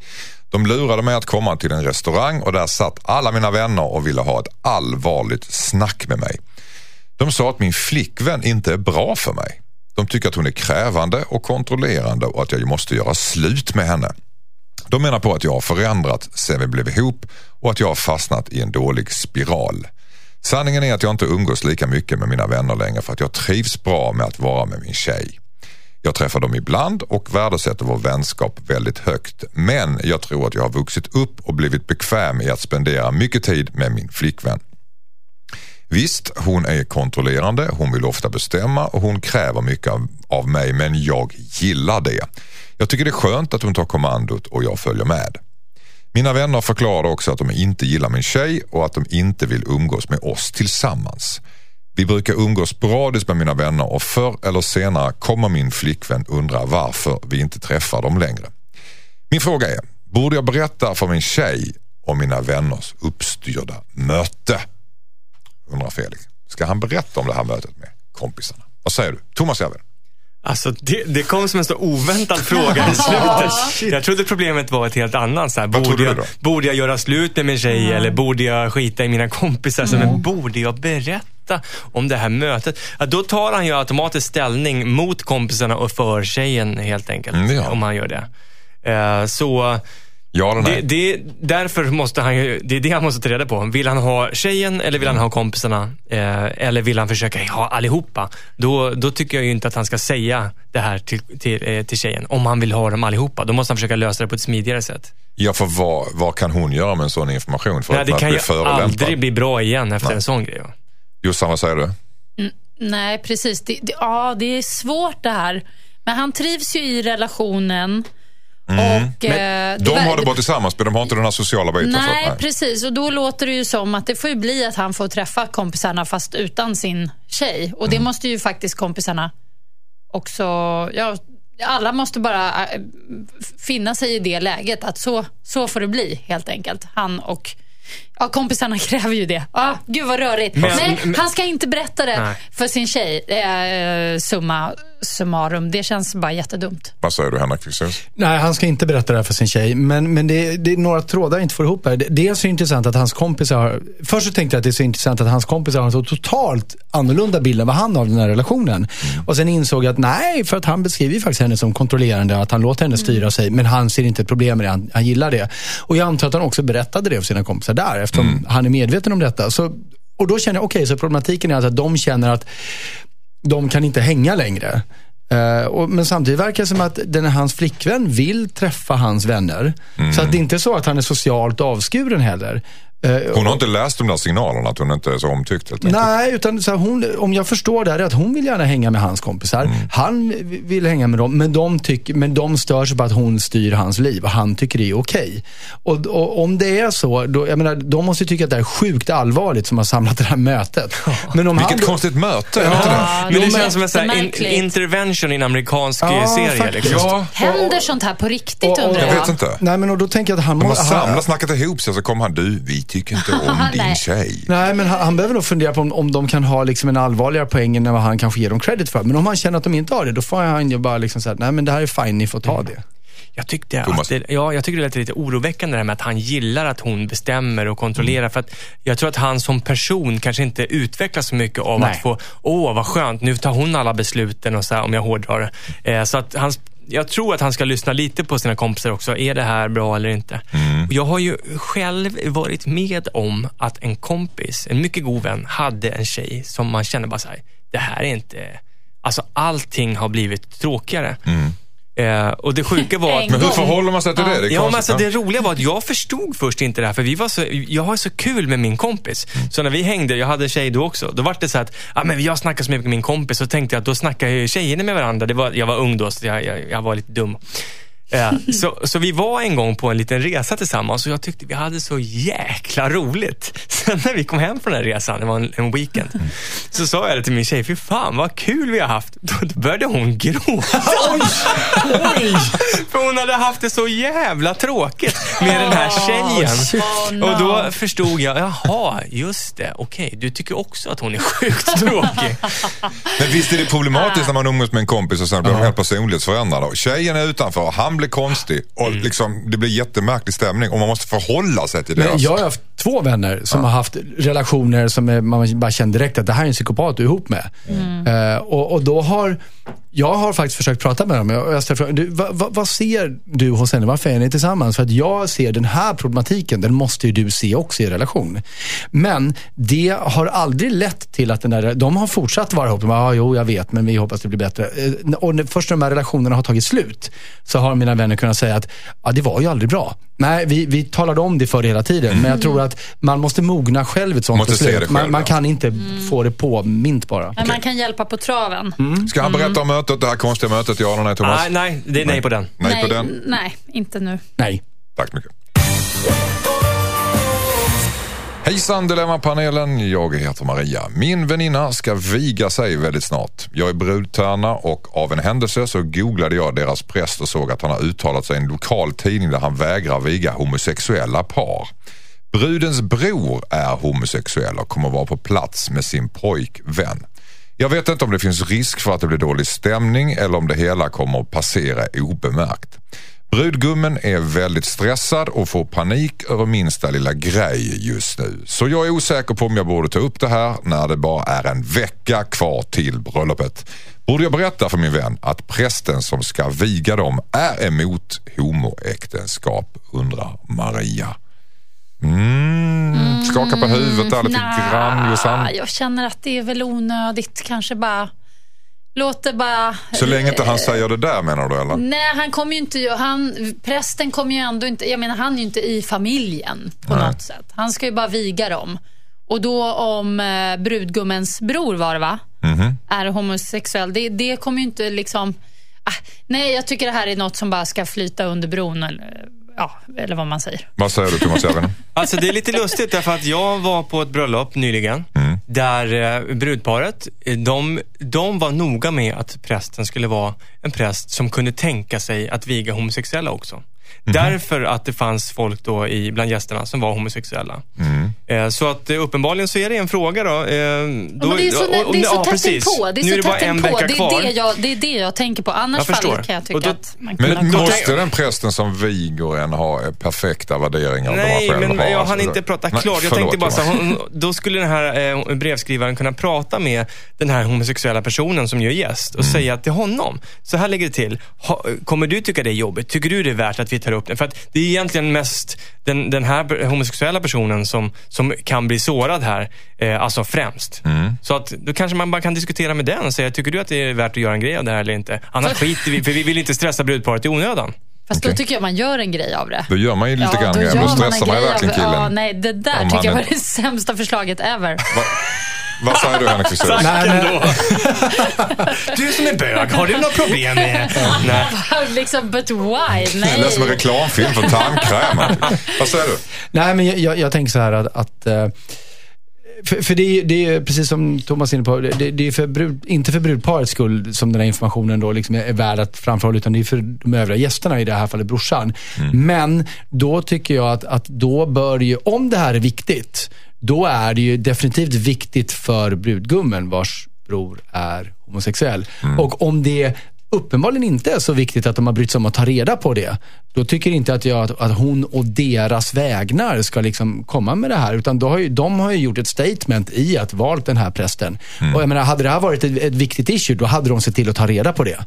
De lurade mig att komma till en restaurang och där satt alla mina vänner och ville ha ett allvarligt snack med mig. De sa att min flickvän inte är bra för mig. De tycker att hon är krävande och kontrollerande och att jag måste göra slut med henne. De menar på att jag har förändrats sen vi blev ihop och att jag har fastnat i en dålig spiral. Sanningen är att jag inte umgås lika mycket med mina vänner längre för att jag trivs bra med att vara med min tjej. Jag träffar dem ibland och värdesätter vår vänskap väldigt högt. Men jag tror att jag har vuxit upp och blivit bekväm i att spendera mycket tid med min flickvän. Visst, hon är kontrollerande, hon vill ofta bestämma och hon kräver mycket av, mig men jag gillar det. Jag tycker det är skönt att hon tar kommandot och jag följer med. Mina vänner förklarade också att de inte gillar min tjej och att de inte vill umgås med oss tillsammans. Vi brukar umgås sporadiskt med mina vänner och förr eller senare kommer min flickvän undra varför vi inte träffar dem längre. Min fråga är, borde jag berätta för min tjej om mina vänners uppstyrda möte? Undrar Felix. Ska han berätta om det här mötet med kompisarna? Vad säger du? Thomas Järven. Alltså det, det kom som en så oväntad fråga i slutet. Jag trodde problemet var ett helt annat. Så här, borde, jag, borde jag göra slut med min tjej eller borde jag skita i mina kompisar? Så, men borde jag berätta om det här mötet? Ja, då tar han ju automatiskt ställning mot kompisarna och för tjejen helt enkelt. Mm, ja. Om han gör det. Eh, så Ja eller det, nej? det, därför måste han ju, det är det han måste ta reda på. Vill han ha tjejen eller vill han ha kompisarna? Eh, eller vill han försöka ha allihopa? Då, då tycker jag ju inte att han ska säga det här till, till, eh, till tjejen. Om han vill ha dem allihopa. Då måste han försöka lösa det på ett smidigare sätt. Ja, för vad, vad kan hon göra med en sån information? För Nej, att det kan blir ju förolämpad? aldrig bli bra igen efter en sån grej. Jossan, vad säger du? Nej, precis. Det, det, ja, det är svårt det här. Men han trivs ju i relationen. Och, eh, det Mm. De har det bra tillsammans men de har inte den här sociala biten. att- Nej, precis. Och då låter det ju som att det får ju bli att han får träffa kompisarna fast utan sin tjej. Och Mm. det måste ju faktiskt kompisarna också... Ja, alla måste bara äh, finna sig i det läget. Att så, så får det bli helt enkelt. Han och... Ja, kompisarna kräver ju det. Ah, gud vad rörigt. Men- Nej, men- han ska inte berätta det Nej. för sin tjej. Eh, summa summarum. Det känns bara jättedumt. Vad säger du Henrik Fexeus? Nej, han ska inte berätta det här för sin tjej. Men, men det, det är några trådar jag inte får ihop här. Det- Dels är det intressant att hans kompisar har... Först så tänkte jag att det är så intressant att hans kompisar har en så totalt annorlunda bild än vad han har av den här relationen. Och sen insåg jag att nej, för att han beskriver ju faktiskt henne som kontrollerande, att han låter henne styra sig. Men han ser inte ett problem med det, han, han gillar det. Och jag antar att han också berättade det för sina kompisar där, eftersom han är medveten om detta. Så, och då känner jag, okej, så problematiken är alltså att de känner att de kan inte hänga längre. Eh, och, men samtidigt verkar det som att den, hans flickvän vill träffa hans vänner. Så att det är inte så att han är socialt avskuren heller. Eh, Hon har inte läst de där signalerna att hon inte är så omtyckt helt enkelt. Nej, utan så här, hon, om jag förstår det här, är att hon vill gärna hänga med hans kompisar. Han vill hänga med dem, men de, tycker, men de stör sig på att hon styr hans liv och han tycker det är okej. Och, och om det är så, då, jag menar, de måste ju tycka att det är sjukt allvarligt som har samlat det här mötet. Men om Vilket han, då- konstigt möte, det inte det? Ja, Men det är känns som en sån här in, intervention i en amerikansk Ja, serie. faktiskt. Liksom. Ja, Händer sånt här på riktigt och- och- undrar jag jag? vet inte. Nej, men och då tänker jag att han De har samlat, snackat ihop sig så kommer han, du, vi tycker inte om din Nej. tjej. Nej, men han, han behöver nog fundera på om, om de kan ha liksom en allvarligare poäng än vad han kanske ger dem credit för. Men om han känner att de inte har det, då får han ju bara liksom säga, nej men det här är fine, ni får ta det. Jag tyckte, Thomas? att det, ja, jag tyckte det lät lite oroväckande det här med att han gillar att hon bestämmer och kontrollerar. Mm. För att jag tror att han som person kanske inte utvecklas så mycket av Nej. att få, åh vad skönt, nu tar hon alla besluten och så här, om jag hårdrar det. Eh, så att hans, jag tror att han ska lyssna lite på sina kompisar också. Är det här bra eller inte? Mm. Jag har ju själv varit med om att en kompis, en mycket god vän, hade en tjej som man känner bara så här, det här är inte, alltså allting har blivit tråkigare. Eh, och det sjuka var att En Men hur förhåller man sig till det? det Ja, men alltså, det roliga var att jag förstod först inte det här, för vi var så, jag har så kul med min kompis. Mm. Så när vi hängde, jag hade en tjej då också, då var det så att ah, men jag snackar så mycket med min kompis, så tänkte jag att då snackar tjejerna med varandra. Det var, jag var ung då, så jag, jag, jag var lite dum. Eh, så, så vi var en gång på en liten resa tillsammans och jag tyckte vi hade så jäkla roligt. Sen när vi kom hem från den här resan, det var en, en weekend, så sa jag det till min tjej, fy fan vad kul vi har haft. Då, började hon gråta. För hon hade haft det så jävla tråkigt med den här tjejen. Oh, no. Och då förstod jag, jaha, just det, okej, du tycker också att hon är sjukt tråkig. Men visst är det problematiskt när man umgås med en kompis och sen blir de helt personlighetsförändrade. Tjejen är utanför, han kan bli konstig och liksom, det blir jättemärklig stämning och man måste förhålla sig till det. Men alltså. jag har haft två vänner som har haft relationer som man bara känner direkt att det här är en psykopat du är ihop med. Eh, och, och då har, jag har faktiskt försökt prata med dem. Jag, jag ställer frågan, du, vad, vad, vad ser du hos henne? Varför är ni tillsammans? För att jag ser den här problematiken, den måste ju du se också i relation. Men det har aldrig lett till att den där, de har fortsatt vara ihop. Ah, jo, jag vet, men vi hoppas det blir bättre. Eh, Och när, först när de här relationerna har tagit slut så har mina vänner kunnat säga att ja, det var ju aldrig bra. Nej, vi, vi talade om det för hela tiden. Men jag tror att man måste mogna själv ett sånt Måste se beslut. det själv, man, man kan inte få det påmint bara. Men man kan hjälpa på traven. Ska han berätta om mötet, det här konstiga mötet? Ja eller nej Thomas? Nej, nej, det är nej på den. Nej på den. nej, inte nu. Nej. Tack mycket. Hejsan Dilemmapanelen, jag heter Maria. Min väninna ska viga sig väldigt snart. Jag är brudtärna och av en händelse så googlade jag deras präst och såg att han har uttalat sig i en lokal tidning där han vägrar viga homosexuella par. Brudens bror är homosexuell och kommer vara på plats med sin pojkvän. Jag vet inte om det finns risk för att det blir dålig stämning eller om det hela kommer att passera obemärkt. Brudgummen är väldigt stressad och får panik över minsta lilla grej just nu. Så jag är osäker på om jag borde ta upp det här när det bara är en vecka kvar till bröllopet. Borde jag berätta för min vän att prästen som ska viga dem är emot homoäktenskap, undrar Maria. Mm, skaka på huvudet där lite Nja, grann Jossan. Jag känner att det är väl onödigt. Kanske bara... Låt det bara... Så länge inte han säger det där menar du eller? Nej, han kommer ju inte... Han, prästen kommer ju ändå inte... Jag menar, han är ju inte i familjen på Nej. något sätt. Han ska ju bara viga dem. Och då om eh, brudgummens bror var det va? Mhm. Är homosexuell. Det, det kommer ju inte liksom... Ah, nej, jag tycker det här är något som bara ska flyta under bron. Eller, ja, eller vad man säger. Vad säger du Thomas Järvinen? Alltså det är lite lustigt därför att jag var på ett bröllop nyligen där eh, brudparet, de, de var noga med att prästen skulle vara en präst som kunde tänka sig att viga homosexuella också. Därför att det fanns folk då i, bland gästerna som var homosexuella. Eh, så att eh, uppenbarligen så är det en fråga då. Eh, då Ja, det är så, och- och- det är så ja, tätt precis. inpå. Det är nu så är det bara tätt en vecka Det är kvar. det, jag, det är det jag tänker på. Annars Jag förstår. fall kan jag tycka då- att man kan Men måste den prästen som viger en ha eh, perfekta värderingar av Nej, de själv men har? jag Alltså, hann inte prata klart. Jag förlåt, tänkte bara så hon, då skulle den här eh, brevskrivaren kunna prata med den här homosexuella personen som gör gäst och säga till honom, så här ligger det till. Ha, kommer du tycka det är jobbigt? Tycker du det är värt att vi tar upp det? För att det är egentligen mest den, den här homosexuella personen som, som kan bli sårad här, eh, alltså främst. Så att då kanske man bara kan diskutera med den och säga, tycker du att det är värt att göra en grej av det här eller inte? Annars skiter vi, för vi vill inte stressa brudparet i onödan. Fast då tycker jag man gör en grej av det. Då gör man ju lite grann då gör då man en stressar man ju grej verkligen av- killen. Ja, nej, det där Om tycker jag är- var det sämsta förslaget ever. Vad säger du Henrik Fexeus? Nej, men, Du som är bög, har du några problem med... Nej. liksom, but why? Det lät som en Nej. reklamfilm för tandkräm. Vad säger du? nej, men jag, jag, jag tänker så här att, att eh, för, för det, är, det är precis som Thomas är inne på, det, det är för brud, inte för brudparets skull som den här informationen då liksom är värd att framförhålla, utan det är för de övriga gästerna, i det här fallet brorsan. Men då tycker jag att, att då bör ju, om det här är viktigt, då är det ju definitivt viktigt för brudgummen vars bror är homosexuell. Och om det uppenbarligen inte är så viktigt att de har brytt sig om att ta reda på det, då tycker inte att jag att, att hon och deras vägnar ska liksom komma med det här. Utan då har ju, de har ju gjort ett statement i att valt den här prästen. Och jag menar, hade det här varit ett, ett viktigt issue, då hade de sett till att ta reda på det.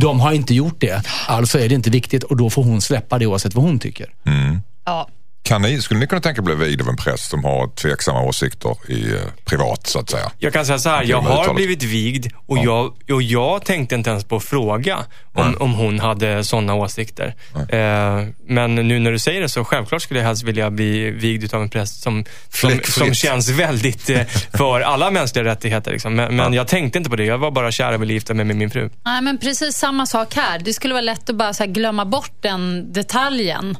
De har inte gjort det. Alltså är det inte viktigt och då får hon släppa det oavsett vad hon tycker. Ja. Kan ni, skulle ni kunna tänka er bli vigd av en präst som har tveksamma åsikter i eh, privat så att säga? Jag kan säga så här, jag har uttalet. blivit vigd och, jag, och jag tänkte inte ens på att fråga om, om hon hade sådana åsikter. Eh, men nu när du säger det så självklart skulle jag helst vilja bli vigd av en präst som, som, som känns väldigt eh, för alla mänskliga rättigheter. Liksom. Men, men jag tänkte inte på det. Jag var bara kär och ville gifta mig med min fru. Nej, men precis samma sak här. Det skulle vara lätt att bara så här glömma bort den detaljen.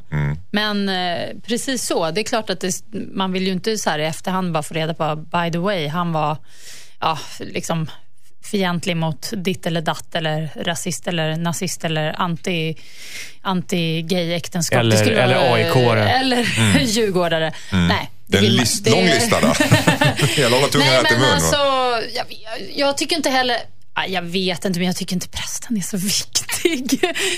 Men eh, precis så. Det är klart att det, man vill ju inte så här i efterhand bara få reda på, by the way, han var ja, liksom fientlig mot ditt eller datt eller rasist eller nazist eller anti, anti-gay-äktenskap. Eller- eller vara- AIK-are. Eller djurgårdare. Nej, Det är en man- list, det- lång lista där. Att hålla tungan Nej, rätt i mun. alltså, jag, jag, jag tycker inte heller... ah, Jag vet inte, men jag tycker inte prästen är så viktig.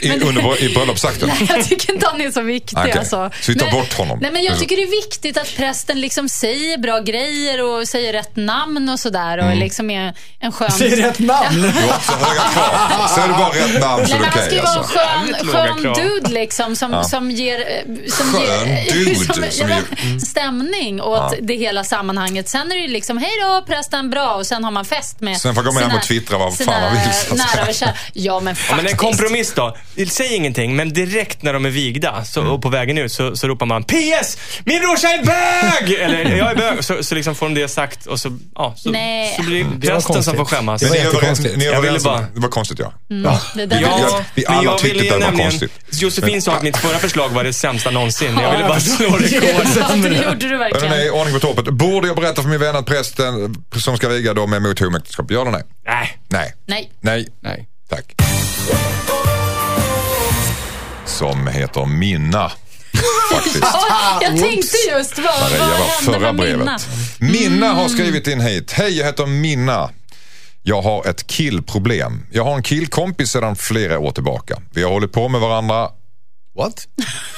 I, Men det- under, I bröllopsakten? Nej, jag tycker inte han är så viktig. Okej, Alltså. så vi tar Men- bort honom. Nej, men jag tycker det är viktigt att prästen liksom säger bra grejer och säger rätt namn och sådär. Mm. Och liksom är en skön... Säg rätt namn. Du har också höga krav. Säger du bara rätt namn så är det men han ska okej ju vara en alltså. skön, dude liksom, som, som ger, eh, som Skön ger, dude som, som ja, ger- stämning åt det hela sammanhanget. Sen är det ju liksom, hej då prästen, bra. Och sen har man fest med Sen får man gå med hem och twittra vad fan man vill, så Nära och kära. Ja, men Ja, faktiskt. men en kompromiss då. Säg ingenting, men direkt när de är vigda så, Mm. och på vägen ut så, så ropar man PS! Min brorsa är bög! Eller jag är bög. Så, så liksom får de det sagt och så, ja, så, Nej. så blir var det prästen som får skämmas. Det Men var ni är överens, ni är Jag ville överens bara- Det var konstigt ja. Ja. Det där Ja. Vi men alla jag tyckte ville det ju var nämligen... konstigt. Josefin sa att mitt förra förslag var det sämsta någonsin. Jag ville bara slå rekord. Ja, det gjorde du verkligen. nej, ordning på torpet. Borde jag berätta för min vän att prästen som ska viga dem är emot homoäktenskap? Ja eller nej? Nej. Nej. Nej. Nej. Nej. Tack. Som heter Minna. Faktiskt. Ja, jag tänkte just, vad, vad Maria hände förra med Minna? brevet. Minna har skrivit in hit. Hej, jag heter Minna. Jag har ett killproblem. Jag har en killkompis sedan flera år tillbaka. Vi har hållit på med varandra What?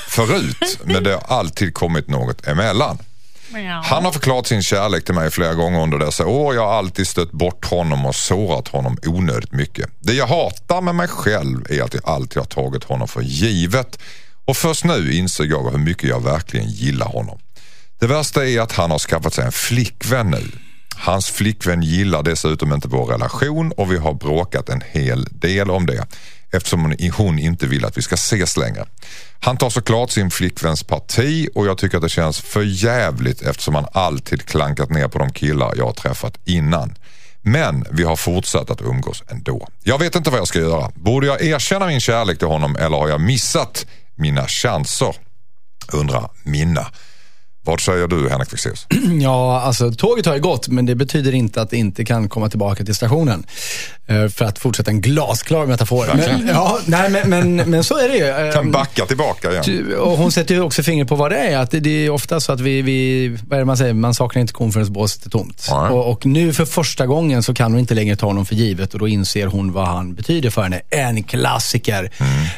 förut, men det har alltid kommit något emellan. Han har förklarat sin kärlek till mig flera gånger under dessa år. Jag har alltid stött bort honom och sårat honom onödigt mycket. Det jag hatar med mig själv är att jag alltid har tagit honom för givet. Och först nu inser jag hur mycket jag verkligen gillar honom. Det värsta är att han har skaffat sig en flickvän nu. Hans flickvän gillar dessutom inte vår relation och vi har bråkat en hel del om det eftersom hon- inte vill att vi ska ses längre. Han tar såklart sin flickväns parti och jag tycker att det känns för jävligt eftersom han alltid klankat ner på de killar jag har träffat innan. Men vi har fortsatt att umgås ändå. Jag vet inte vad jag ska göra. Borde jag erkänna min kärlek till honom eller har jag missat mina chanser? Undrar Minna. Vad säger du Henrik Fexeus? Ja, alltså tåget har ju gått, men det betyder inte att det inte kan komma tillbaka till stationen. Eh, För att fortsätta en glasklar metafor. Men, ja, nej, men, men, men så är det ju. Kan backa tillbaka igen. Och hon sätter ju också fingret på vad det är. Att det, det är ofta så att vi, vi, vad är det man säger, man saknar inte kon förrän båset är tomt. Och, och nu för första gången så kan hon inte längre ta honom för givet och då inser hon vad han betyder för henne. En klassiker.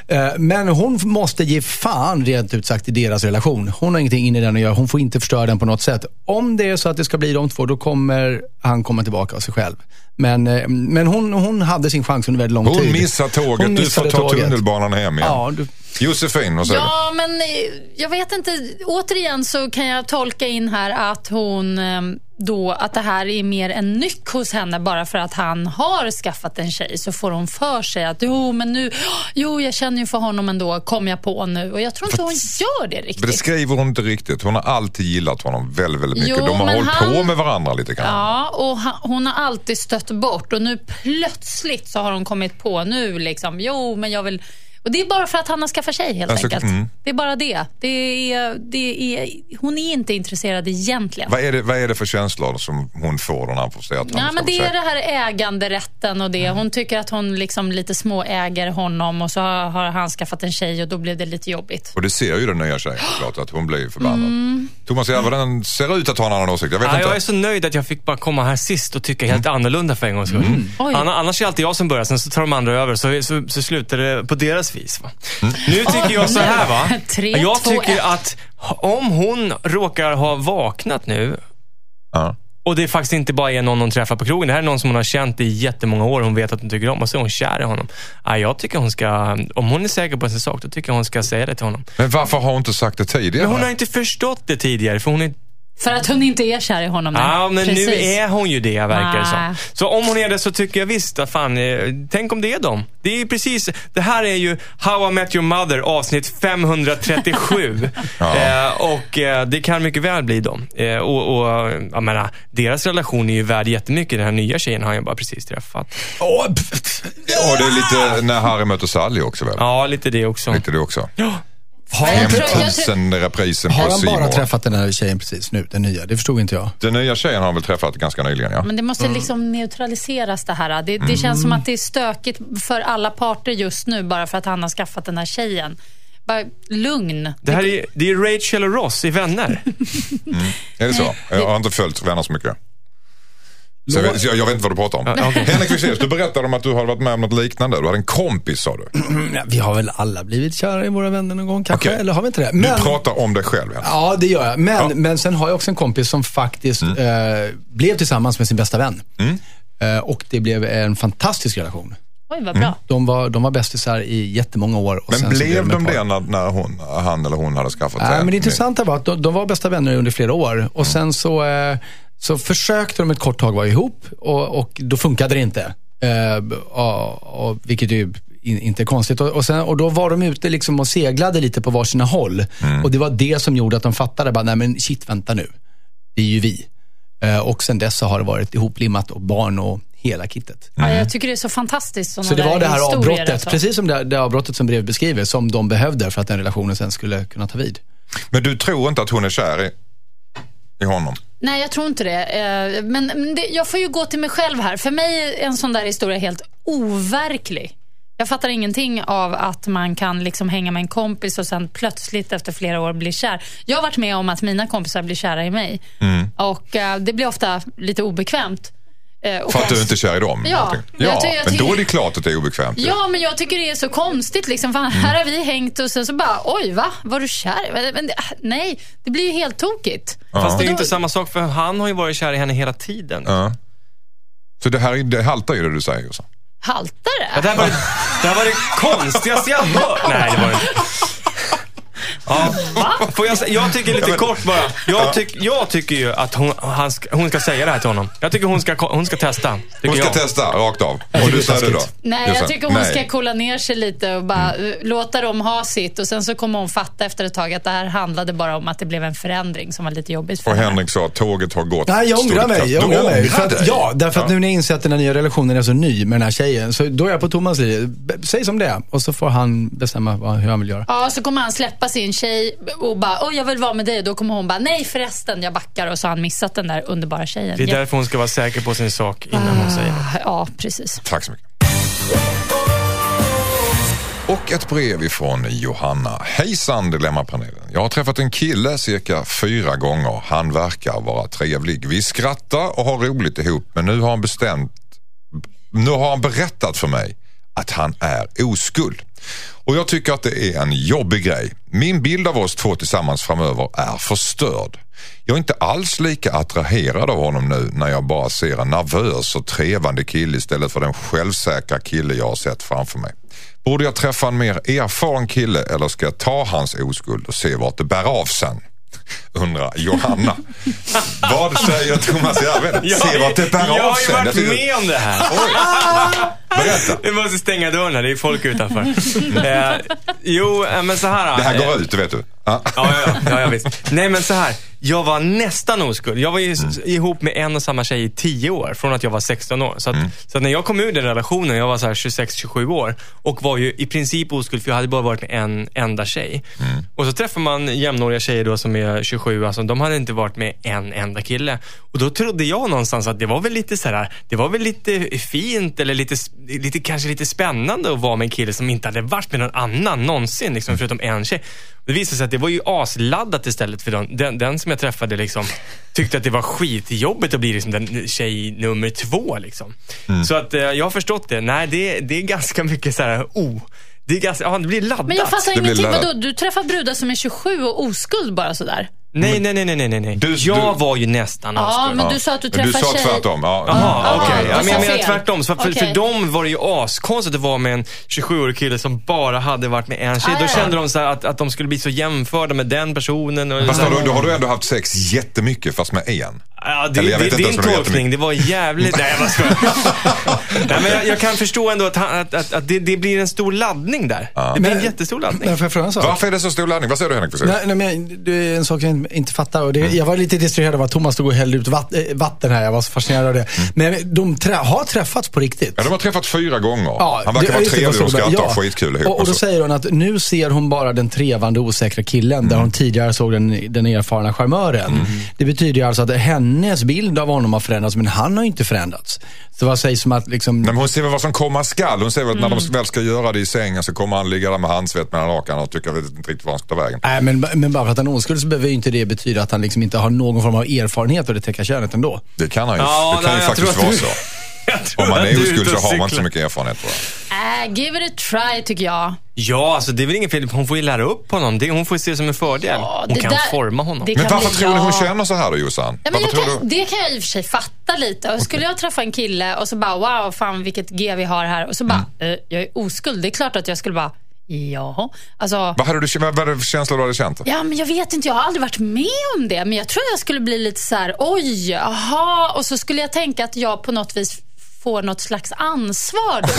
Mm. Eh, Men hon måste ge fan rent ut sagt i deras relation. Hon har ingenting in i den att göra. Hon får inte förstöra den på något sätt. Om det är så att det ska bli de två, då kommer han komma tillbaka av sig själv. Men, eh, men hon, hon hade sin chans under väldigt lång tid. Hon missar tåget. Hon du får missade ta tåget. tunnelbanan hem igen. Ja, du, Josefin, vad säger Ja, men eh, jag vet inte. Återigen så kan jag tolka in här att hon eh, då, att det här är mer en nyck hos henne bara för att han har skaffat en tjej så får hon för sig att jo, men nu, jo, jag känner ju för honom ändå, kom jag på nu. Och jag tror inte hon gör det du? riktigt. Det skriver hon inte riktigt. Hon har alltid gillat honom väldigt, väldigt mycket. Jo, De har men hållit han- på med varandra lite grann. Ja, och hon har alltid stött bort och nu plötsligt så har de kommit på nu liksom, jo men jag vill och det är bara för att han har skaffat tjej helt Alltså, enkelt. mm. Det är bara det. det, är, det är, hon är inte intresserad egentligen. Vad är, det, vad är det för känslor som hon får när han får se att han Ja, men det är det här äganderätten och det. Mm. Hon tycker att hon liksom lite småäger honom och så har har han skaffat en tjej och då blev det lite jobbigt. Och det ser ju den nya tjejen såklart, att hon blir förbannad. Mm. Thomas Järvheden ser ut att ha en annan åsikt. Jag vet Ja, inte. jag är så nöjd att jag fick bara komma här sist och tycka helt annorlunda för en gångs skull. Anna- Annars är det alltid jag som börjar, sen så tar de andra över. Så, så, så slutar det på deras vis. Va? Nu tycker jag så här va. Tre, jag två, tycker ett. att om hon råkar ha vaknat nu Ja. och det faktiskt inte bara är någon hon träffar på krogen. Det här är någon som hon har känt i jättemånga år. Hon vet att hon tycker om och så är hon kär i honom. Ja, jag tycker hon ska, om hon är säker på sin sak, då tycker jag hon ska säga det till honom. Men varför har hon inte sagt det tidigare? Men hon har inte förstått det tidigare, för hon är för att hon inte är kär i honom nu. Ja, men Precis. nu är hon ju det verkar det som. Så om hon är det så tycker jag visst, fan, eh, tänk om det är dem. Det är precis, det här är ju How I Met Your Mother avsnitt 537. ja. eh, och eh, det kan mycket väl bli dem. Eh, och, och jag menar, deras relation är ju värd jättemycket. Den här nya tjejen har jag bara precis träffat. Oh, och det är lite när Harry möter Sally också väl? Ja, lite det också. Lite det också. Ja. 5000-reprisen Har han bara träffat den här tjejen precis nu, den nya? Det förstod inte jag. Den nya tjejen har han väl träffat ganska nyligen, ja. Men det måste mm. liksom neutraliseras det här. Det, det mm. känns som mm. att det är stökigt för alla parter just nu bara för att han har skaffat den här tjejen. Bara lugn. Det här är, det är Rachel och Ross i Vänner. mm. Är det så? Jag har inte följt Vänner så mycket. Så jag, jag, jag vet inte vad du pratar om. Ja, okej. Henrik Fexeus, du berättade om att du hade varit med om något liknande. Du hade en kompis sa du. Ja, Vi har väl alla blivit kära i våra vänner någon gång kanske, Okej. eller har vi inte det? Du pratar om dig själv. Henrik. Ja, det gör jag. Men, Ja. men sen har jag också en kompis som faktiskt eh, blev tillsammans med sin bästa vän. Eh, och det blev en fantastisk relation. Oj, vad bra. De var, de var bästisar i jättemånga år. Och Men blev de det när, när hon, han eller hon hade skaffat sig? men det intressanta var att de, de var bästa vänner under flera år. Och sen så, eh, så försökte de ett kort tag vara ihop och, och då funkade det inte. Eh, och, och, vilket ju in, inte är konstigt. Och, och, sen, och då var de ute liksom och seglade lite på varsina håll. Och det var det som gjorde att de fattade, bara, nej men shit, vänta nu. Det är ju vi. Eh, och sen dess så har det varit ihoplimmat och barn och hela kittet. Ja, jag tycker det är så fantastiskt. Så det var det här avbrottet, alltså. precis som det, det avbrottet som brevet beskriver, som de behövde för att den relationen sen skulle kunna ta vid. Men du tror inte att hon är kär i, i honom? Nej, jag tror inte det. Eh, Men jag får ju gå till mig själv här. För mig är en sån där historia helt overklig. Jag fattar ingenting av att man kan liksom hänga med en kompis och sen plötsligt efter flera år bli kär. Jag har varit med om att mina kompisar blir kära i mig. Mm. Och eh, det blir ofta lite obekvämt. Eh, och För att du inte kär i dem? Ja, jag ja jag men då är det klart att det är obekvämt. ju. Ja, men jag tycker det är så konstigt. Liksom. Fan, Mm. Här har vi hängt och sen så bara, oj va, var du kär? Men, men, det- nej, det blir ju helt tokigt. Fast det är ju inte samma sak för han har ju varit kär i henne hela tiden. Ja. Så det här är- det haltar ju det du säger. Så. Haltar Ja, det? det, här var det, det här var det konstigaste jag hört. Nej, det var det inte. Ja. Får jag, säga- jag tycker lite kort bara. Jag, tyck, jag tycker ju att hon, han ska, hon ska säga det här till honom. Jag tycker hon ska, hon ska testa. Tycker Hon ska jag. testa rakt av. Och du säger det då? Nej, jag tycker hon nej. ska kolla ner sig lite och bara eh, låta dem ha sitt. Och Sen så kommer hon fatta efter ett tag att det här handlade bara om att det blev en förändring som var lite jobbigt för Och henne. Henrik sa att tåget har gått. Nej, jag Stod ångrar det mig. klart. Jag Du ångrar mig. För att, dig? ja, därför att Ja. nu när jag inser att den här nya relationen är så ny med den här tjejen, så då är jag på Thomas linje. B- Säg som det är och så får han bestämma vad, hur han vill göra. Ja, så kommer han släppa sin tjej och bara, åh jag vill vara med dig. Och då kommer hon bara, nej förresten, jag backar. Och så har han missat den där underbara tjejen. Det är därför hon ska vara säker på sin sak innan hon säger något. Ah, Ja, precis. Tack så mycket. Och ett brev ifrån Johanna. Hejsan Dilemmapanelen. Jag har träffat en kille cirka fyra gånger. Han verkar vara trevlig. Vi skrattar och har roligt ihop men nu har han bestämt nu har han berättat för mig att han är oskuld. Och jag tycker att det är en jobbig grej. Min bild av oss två tillsammans framöver är förstörd. Jag är inte alls lika attraherad av honom nu när jag bara ser en nervös och trevande kille istället för den självsäkra kille jag har sett framför mig. Borde jag träffa en mer erfaren kille eller ska jag ta hans oskuld och se vart det bär av sen? Undrar Johanna. Vad säger Thomas Järvheden? Se vart det bär jag av har ju varit Jag tycker- med om det här. Berätta. Vi måste stänga dörren här, det är folk utanför. eh, jo, eh, men så här. Det här eh, går ut, det vet du. Ja. Ja, ja, ja, visst. Nej men så här. Jag var nästan oskuld. Jag var ju s- ihop med en och samma tjej i 10 år, från att jag var 16 år. Så, att, så att när jag kom ur den relationen, jag var så här 26-27 år och var ju i princip oskuld för jag hade bara varit med en enda tjej. Och så träffar man jämnåriga tjejer då som är 27, alltså de hade inte varit med en enda kille. Och då trodde jag någonstans att det var väl lite så här, det var väl lite fint eller lite, lite kanske lite spännande att vara med en kille som inte hade varit med någon annan någonsin, liksom, förutom en tjej. Det visade sig att det var ju asladdat istället för den, den, den som jag träffade liksom, tyckte att det var skitjobbigt att bli liksom den tjej nummer två. Liksom. Så att eh, jag har förstått det. Nej, det, det är ganska mycket så här, oh. Det, är ganska, ja, det blir laddat. Men jag fattar ingenting. Vadå, du träffar brudar som är 27 och oskuld bara sådär? Nej, nej, nej, nej, nej, nej. Du- jag du- var ju nästan Ja, oskuld. men du sa att du Men du träffar sa tjej. tvärtom. Ja. Jaha, Ah, okej. du Ja, men jag menar tvärtom. För, Okej. för dem var det ju askonstigt att vara med en 27-årig kille som bara hade varit med en tjej. Ah, Då ja. kände de så här att, att de skulle bli så jämförda med den personen. Och Fast då, då har du ändå haft sex jättemycket fast med en. Ja, det, Eller jag det, vet det inte är ens din tolkning. Det var jävligt... Nej, jag bara. Nej, men jag, jag kan förstå ändå att, han, att, att, att det, det blir en stor laddning där. Det blir en Men- jättestor laddning. Jag fråga en sak? Varför är det så stor laddning? Vad säger du Henrik? För Nej, nej, men det är en sak jag inte fattar. Och det, Jag var lite distraherad av att Thomas stod och hällde ut vatt, eh, vatten här. Jag var så fascinerad av det. Men de trä, har träffats på riktigt. Ja, de har träffats fyra gånger. Ja, Han verkar vara trevlig och skrattar och Ja. skitkul ihop. Och, och då så. säger hon att nu ser hon bara den trevande osäkra killen där hon tidigare såg den, den erfarna charmören. Det betyder ju alltså att hen, hennes bild av honom har förändrats, men han har ju inte förändrats. Så vad sägs som att liksom... Nej, men hon ser väl vad som komma skall. Hon ser väl att när Mm. de väl ska göra det i sängen så kommer han ligga där med handsvett mellan lakan och tycker vet inte riktigt var han ska ta vägen. Nej, men, men bara för att han är oskuld så behöver ju inte det betyda att han liksom inte har någon form av erfarenhet av det täcka könet ändå. Det kan han ju, Ja, det kan nej, ju faktiskt vara du- så. Om man är oskuld så har man inte så mycket erfarenhet tror jag. Äh, give it a try tycker jag. Ja, alltså det är väl inget fel. Hon får ju lära upp honom. Det, hon får ju se det som en fördel. Ja, hon det kan där- forma honom. Men varför tror du hon känner så här då Jossan? Ja, men varför jag tror kan, du? Det kan jag i och för sig fatta lite. Och skulle jag träffa en kille och så bara, wow, fan vilket G vi har här. Och så bara, Mm. eh, jag är oskuld. Det är klart att jag skulle bara, jaha. Alltså, Vad hade du, vad hade du för känslor du hade känt? ja men jag vet inte, jag har aldrig varit med om det. Men jag tror jag skulle bli lite så här, oj, aha. Och så skulle jag tänka att jag på något vis får något slags ansvar då.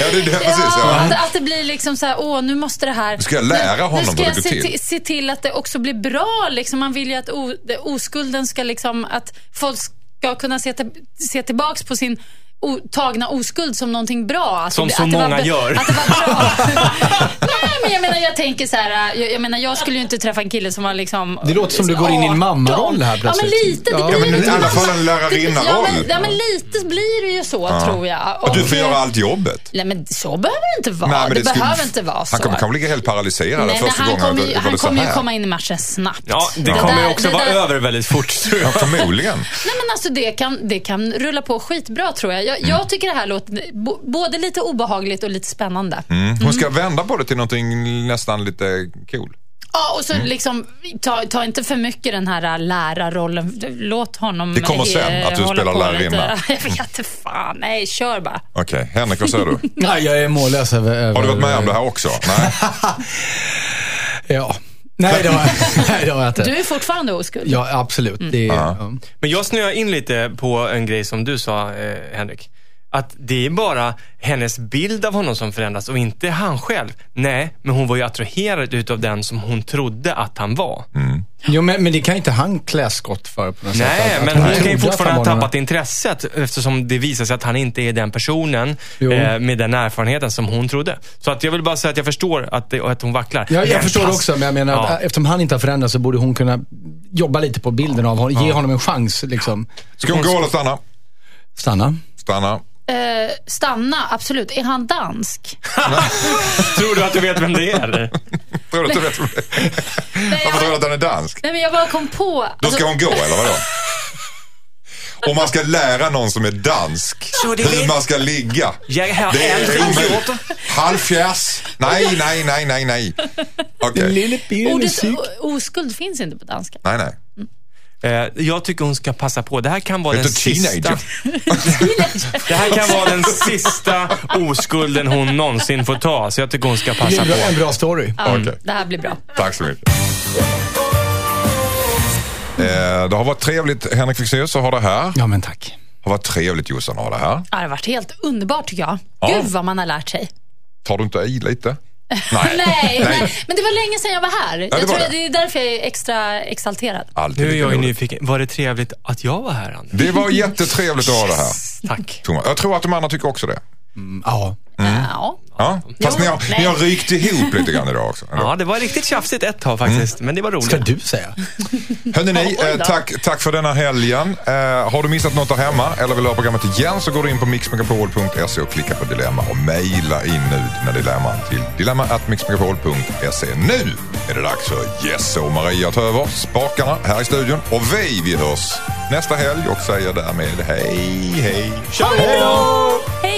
Ja, det är det, precis. Ja, att, att det blir liksom så här, åh nu måste det här... Ska jag lära nu, honom nu ska hur det jag går se till? se till att det också blir bra. Liksom. Man vill ju att o, det- oskulden ska liksom, att folk ska kunna se, till, se tillbaks på sin o, tagna oskuld som någonting bra. Att Som det, så att det var många be- gör. Att det var bra. Jag menar, jag tänker så här, jag, jag menar, jag skulle ju inte träffa en kille som var liksom... Det låter som du går in i en mammaroll här Ja, men plötsligt. lite. Det Ja, blir men lite i alla fall en lärarinnaroll. Ja, men, ja, men lite blir det ju så, tror jag. Och du får Och, göra allt jobbet. Nej, men så behöver det inte vara. Nej, men det skulle- behöver inte vara så. Han kommer kanske ligga helt paralyserad Nej, första han gången. ju, var han det kommer ju komma in i matchen snabbt. Ja, det där- kommer ju också det vara där- över väldigt fort tror jag. Ja, förmodligen. Nej, men alltså det kan, det kan rulla på skitbra tror jag. Jag, Mm. jag tycker det här låter både lite obehagligt och lite spännande. Mm. Hon ska vända på det till någonting nästan lite cool. Ja, och så Mm. liksom, ta, ta inte för mycket den här äh, lärarrollen. Låt honom Det kommer sen, eh, att du spelar lärarinna. Jag vet inte fan. Nej, kör bara. Okej, Henrik vad säger du? Nej, jag är mållös över... över Har du varit med om det här också? Nej? Ja. Nej, det har, nej, det har jag inte. Du är fortfarande oskuld. Ja, absolut. Mm. Det är, Ja. ja. Men jag snöar in lite på en grej som du sa, eh, Henrik. Att det är bara hennes bild av honom som förändras och inte han själv. Nej, men hon var ju attraherad utav den som hon trodde att han var. Jo, men, men det kan ju inte han klä skott för på något sätt. Nej, Att- att men hon hon kan ju att fortfarande ha tappat intresset eftersom det visar sig att han inte är den personen eh, med den erfarenheten som hon trodde. Så att jag vill bara säga att jag förstår att, det, att hon vacklar. Ja, jag Men förstår pass- också, men jag menar Ja. att eftersom han inte har förändrats så borde hon kunna jobba lite på bilden av honom. Ge honom en chans. Liksom. Ska hon gå eller stanna? Stanna. Stanna. Eh, stanna, absolut. Är han dansk? Tror du att du vet vem det är? Tror du att du vet? Nej, Varför tror du jag, att han är dansk? nej, men jag bara kom på... Då alltså- ska hon gå eller vadå? Om man ska lära någon som är dansk Så det hur är- man ska ligga. Jag har Det är aldrig omöjligt. gjort. Halvfjärs. Nej, nej, nej, nej, nej. Okej. Lille Ordet o- oskuld finns inte på danska. Nej, nej. Eh, jag tycker hon ska passa på. Det här kan vara Det den sista... Det här kan vara den sista oskulden hon någonsin får ta. Så jag tycker hon ska Det är passa en bra, en på. bra story. Ja, Okej. Det här blir bra. Tack så mycket. Eh, det har varit trevligt Henrik Fexeus att ha det här. Det Ja, men tack. har varit trevligt Jossan att ha det här. Ja, det har varit helt underbart tycker jag. Ja. Gud vad man har lärt sig. Tar du inte i lite? Nej, nej. men det var länge sedan jag var här. det jag var tror det. det är därför jag är extra exalterad. Alltid Nu är jag nyfiken. Var det trevligt att jag var här, Anders? Det var jättetrevligt att ha det här. Tack. Thomas. Jag tror att de andra tycker också det. Ja. Ja. Ja, fast ni, har, ni har rykt ihop lite grann idag också. Ja, det var riktigt tjafsigt ett tag faktiskt. Men det var roligt. Ska du säga? Hörrni, ni, eh, tack, tack för denna helgen. Eh, har du missat något där hemma eller vill ha programmet igen så går du in på mixmegapol.se och klickar på dilemma och mejla in nu dina dilemman till dilemma.mixmegapol.se. Nu är det dags för Jesse och Maria att ta över spakarna här i studion och vi, vi hörs nästa helg och säger därmed hej, hej. Tja, hej då!